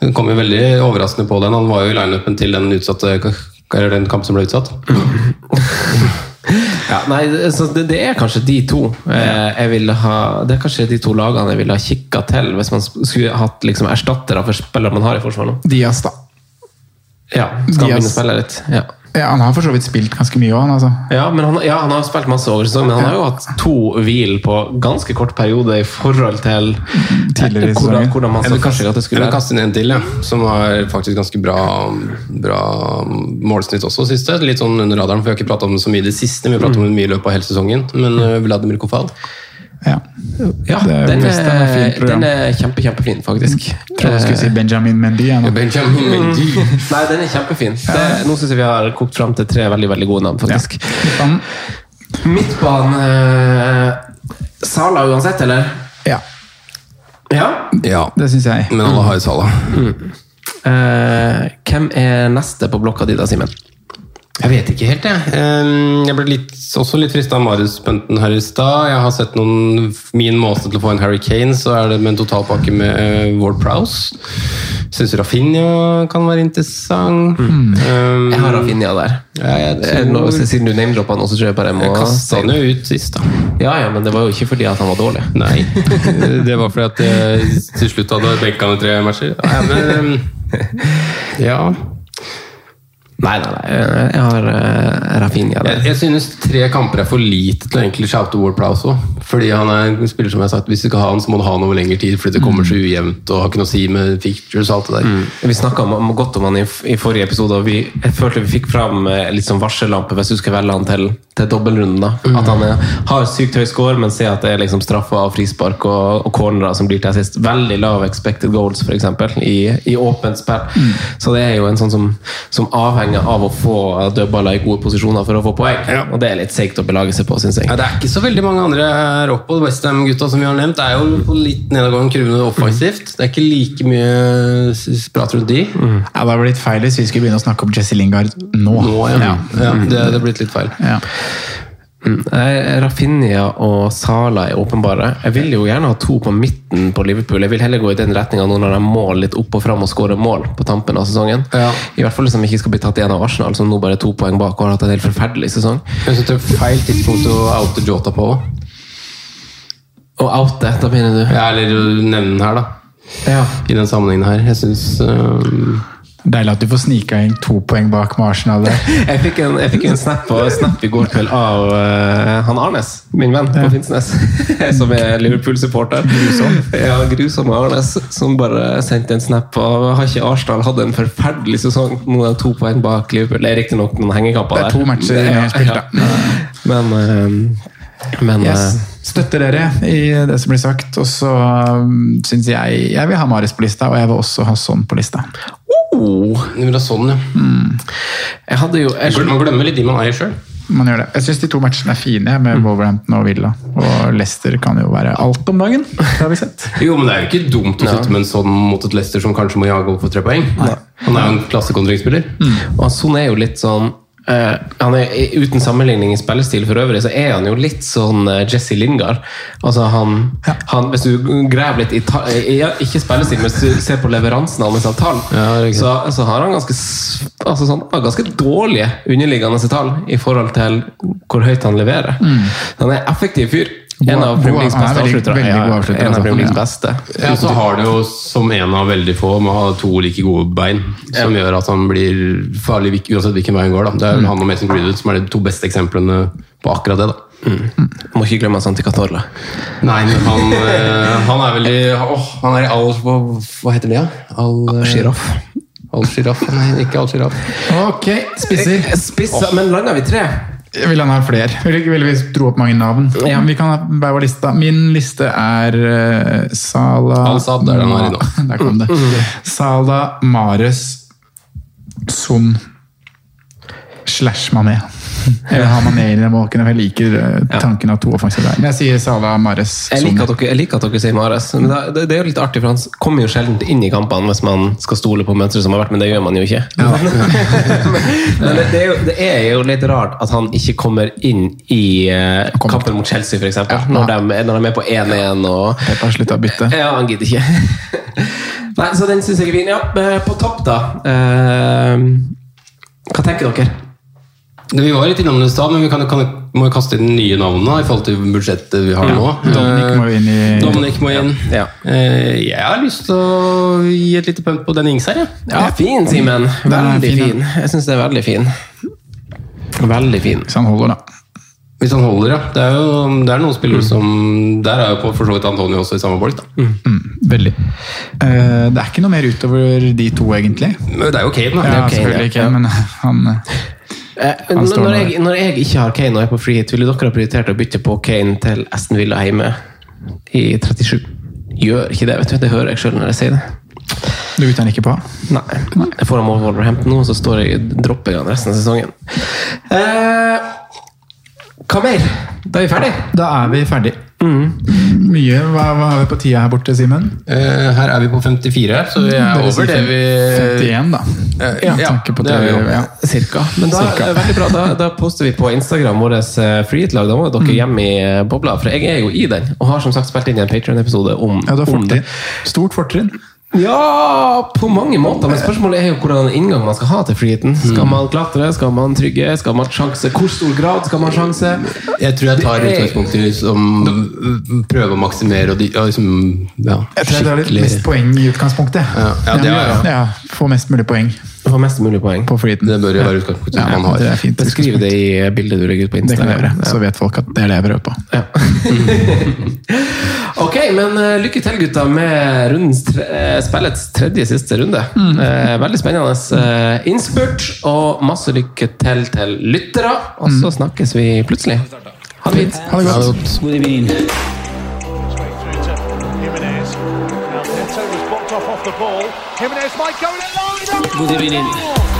Hun kom jo veldig overraskende på den. Han var jo i lineupen til den utsatte eller den kamp som ble utsatt. Ja, nei, det- så det, er kanskje de to eh, ha Det er kanskje de to lagene jeg ville ha kikka til hvis man skulle hatt liksom, erstattere for spillere man har i Forsvaret nå. Dias, da. Ja, skal Dias. Begynne å spille litt? Ja. Ja, han har for så vidt spilt ganske mye òg. Altså. Ja, han, ja, han har spilt masse over sesongen, men han har jo hatt to hvil på ganske kort periode i forhold til Tidligere hvordan, hvordan man så for seg at det skulle være. kaste inn en til, ja, som har faktisk ganske bra, bra målsnitt også siste. Litt sånn under radaren, for vi har ikke pratet om det så mye i det siste. Vi har pratet om det mye i løpet av hele sesongen. Men uh, Vladimir Kofal Ja. Ja, er den er er, den er kjempe, kjempefin, faktisk. Jeg Tror jeg skulle si Benjamin Mendy. Benjamin Mendy. Nei, den er kjempefin. Det, nå syns jeg vi har kokt fram til tre veldig veldig gode navn, Ja. faktisk. Midtbanen. Midtbane eh, Sala uansett, eller? Ja, Ja. Ja, det syns jeg. men alle har jo Salah. Eh, hvem er neste på blokka di, da, Simen? Jeg vet ikke helt, jeg. Ehm, Jeg ble litt, også litt frista av Marius-pønten her i stad. Jeg har sett noen Min måte til å få en Harry Kane, så er det med en totalpakke med uh, Ward Prowse. Syns Rafinha kan være interessant. Um, Jeg har Rafinha der. Ja, jeg tror... det noe- Siden du name-droppa han, så tror jeg bare jeg må Jeg kasta han jo ut sist, da. Ja, ja, men det var jo ikke fordi at han var dårlig. Nei. Det var fordi at jeg til slutt hadde benka han i tre matcher. Ja, men um, Ja. Nei, nei, nei. Jeg har uh, Rafinha der. Jeg, jeg synes tre kamper er for lite til å egentlig shoute Warplow også. Fordi han er en spiller som jeg har sagt, hvis du skal ha han, så må du ha han over lengre tid. Fordi det kommer så ujevnt og har ikke noe å si med features og alt det der. Vi snakka godt om han i, i forrige episode, og vi, jeg følte vi fikk fram eh, litt sånn varsellampe hvis du skal velge han til, til dobbeltrunden. da. At han er, har sykt høy score, men ser at det er liksom straffer og frispark og, og cornerer som blir til assist. Veldig lav expected goals, f.eks., i, i åpent spill. Så det er jo en sånn som, som avhenger av å få dødballer i gode posisjoner for å få poeng. Og det er litt seigt å belage seg på, syns jeg. Ja, det er ikke så veldig mange andre er opp, og Westham-gutta som vi har nevnt, er jo på litt nedadgående kurve offensivt. Det er ikke like mye prat rundt de. Ja, det hadde blitt feil hvis vi skulle begynne å snakke om Jesse Lingard nå. Nå, ja. ja. det, det er blitt litt feil. Ja. Eh, Rafinha og Sala er åpenbare. Jeg vil jo gjerne ha to på midten på Liverpool. Jeg vil heller gå i den retninga nå når de må litt opp og fram og skåre mål på tampen av sesongen. Ja. I hvert fall hvis de ikke skal bli tatt igjen av Arsenal, som nå bare er to poeng bak og har hatt en helt forferdelig sesong. Jeg synes det er feil tidspunkt å oute Jota på. Å oute, da mener du? Ja, eller nevne den her, da. Ja. I den sammenhengen her. Jeg syns Deilig at du får snika inn to poeng bak med Arsenal det. Jeg fikk en, jeg fikk en snap, på, snap i går kveld av uh, han Arnes, min venn på Finnsnes, som er Liverpool-supporter. Grusom. Ja, grusomme Arnes, som bare sendte en snap Og Har ikke Arsenal hatt en forferdelig sesong? Nå er det to poeng bak Liverpool. Det er riktignok noen hengekamper Det er to matcher Ja, har spilt, ja. da. Men, uh, men Yes. eh, Støtter dere i det som blir sagt. Og så um, syns jeg jeg vil ha Maris på lista, og jeg vil også ha Sånn på lista. Oh, ha sånn, ja. Hadde jo jeg, Man glemmer litt de man eier sjøl. Man gjør det. Jeg syns de to matchene er fine, med Wolverhampton og Villa. Og Leicester kan jo være alt om dagen. Det har vi sett. Jo, men det er jo ikke dumt å sitte med en sånn mot et Leicester som kanskje må jage opp for tre poeng. Han er jo en klassekontringsspiller. Og Son er jo litt sånn eh, han er, Uten sammenligning i spillestil for øvrig, så er han jo litt sånn uh, Jesse Lingard. Altså han, han Hvis du graver litt i, ta, ja, Ikke spillestil, men hvis du ser på leveransen hans av tall, Ja, så, så har han ganske, altså sånn, ganske dårlige underliggende tall i forhold til hvor høyt han leverer. Han er effektiv fyr. En av Premier Leagues er beste avsluttere. Ja, en av altså. Premier Leagues beste. Ja, så har det jo som en av veldig få må ha to like gode bein, som gjør at han blir farlig uansett hvilken vei han går. Da. Det er vel han og Mason Greenwood som er de to beste eksemplene på akkurat det. da. Må ikke glemme Santi Catorla. Nei, men han, eh, han er veldig oh, Han er i all Hva, hva heter det? da? All, eh, Sjiraff. All sjiraff? Nei, ikke all sjiraff. Ok, spisser. Spissa, men landa vi tre? Jeg vil han ha flere. Vil ikke- vil vi dro opp mange navn. Ja. Vi kan ha hver vår liste. Min liste er uh, Sala Al-Sad, det er den her i nå. Der kom det. Sala, Mares, Son slash Mané. Jeg har man Mané i den måken, jeg liker eh, tanken av to offensive der. Men jeg sier Salah Mares, Jeg liker, dere, jeg liker at dere sier Mares. Men det, det, er jo litt artig, for han kommer jo sjelden inn i kampene hvis man skal stole på mønsteret som har vært, men det gjør man jo ikke. men det, det, er jo, det er jo litt rart at han ikke kommer inn i uh, kampen mot Chelsea, f.eks. Når, de, når de er på 1-1 og bare slutta å bytte. Ja, han gidder ikke. Nei, så den syns jeg er fin. Ja, eh, på topp, da. Uh, hva tenker dere? Det, vi var litt innom det i stad, men vi kan, kan, må jo kaste inn nye navn i forhold til budsjettet vi har nå. Dominic må inn i Dominic må inn. Ja. Eh, Jeg har lyst til å gi et lite pønt på den Ings her. jeg. Ja, fin, Simen. er Veldig fin. Jeg syns det er veldig fin. Veldig fin. Hvis han holder, da. Hvis han holder, ja. Det er jo det er noen spillere som Der er jo på for så vidt Antonio også i samme bolk. da. Mm, veldig. Eh, det er ikke noe mer utover de to, egentlig. Men det er jo Kane, da. Ja, Kane, selvfølgelig ja. ikke, men han Eh, når, jeg, når jeg ikke har Kane og er på free hit, ville dere ha prioritert å bytte på Kane til Aston Villa hjemme i 37? Gjør ikke det, vet du. Det hører jeg sjøl når jeg sier det. Du bytter han ikke på? Nei. Jeg får ham over Wolverhampton nå, så står jeg, dropper jeg han resten av sesongen. Eh, hva mer? Da er vi ferdig. Da er vi ferdig. Mye. Hva, hva har vi på tida her borte, Simen? Eh, her er vi på 54, så vi er over det vi 51, da. Eh, Ja, ja, det er vi ja. Cirka. Men da, Cirka. eh, veldig bra. Da, da poster vi på Instagram vår freehit-lag. Da må dere hjem i eh, bobla, for jeg er jo i den. Og har som sagt spilt inn i en Patreon-episode om, Ja, om det. Stort fortrinn. Ja, på mange måter. Men spørsmålet er jo hvordan inngang man skal ha til freeheaten. Skal man klatre? Skal man trygge? Skal man sjanse? Hvor stor grad skal man sjanse? Jeg tror jeg tar utgangspunkt i liksom, prøve å maksimere og de, ja, liksom, ja, Jeg tror jeg tar litt mest poeng i utgangspunktet. Ja, ja, det er- ja. ja, Få mest mulig poeng Få mest mulig poeng. på. Det bør jo være utgangspunktet Ja, man har. det er fint. Beskriv det i bildet du legger ut på Det kan Instagram. jeg gjøre, så vet folk at det er det jeg prøver på. Ja. ok, men uh, lykke til, gutta, med rundens tre, eh, spillets tredje siste runde. Eh, veldig spennende uh, innspurt, og masse lykke til til lyttere. Og så snakkes vi plutselig. Ha det fint. Ha det godt. Straight through Jimenez might go in alone. Good evening.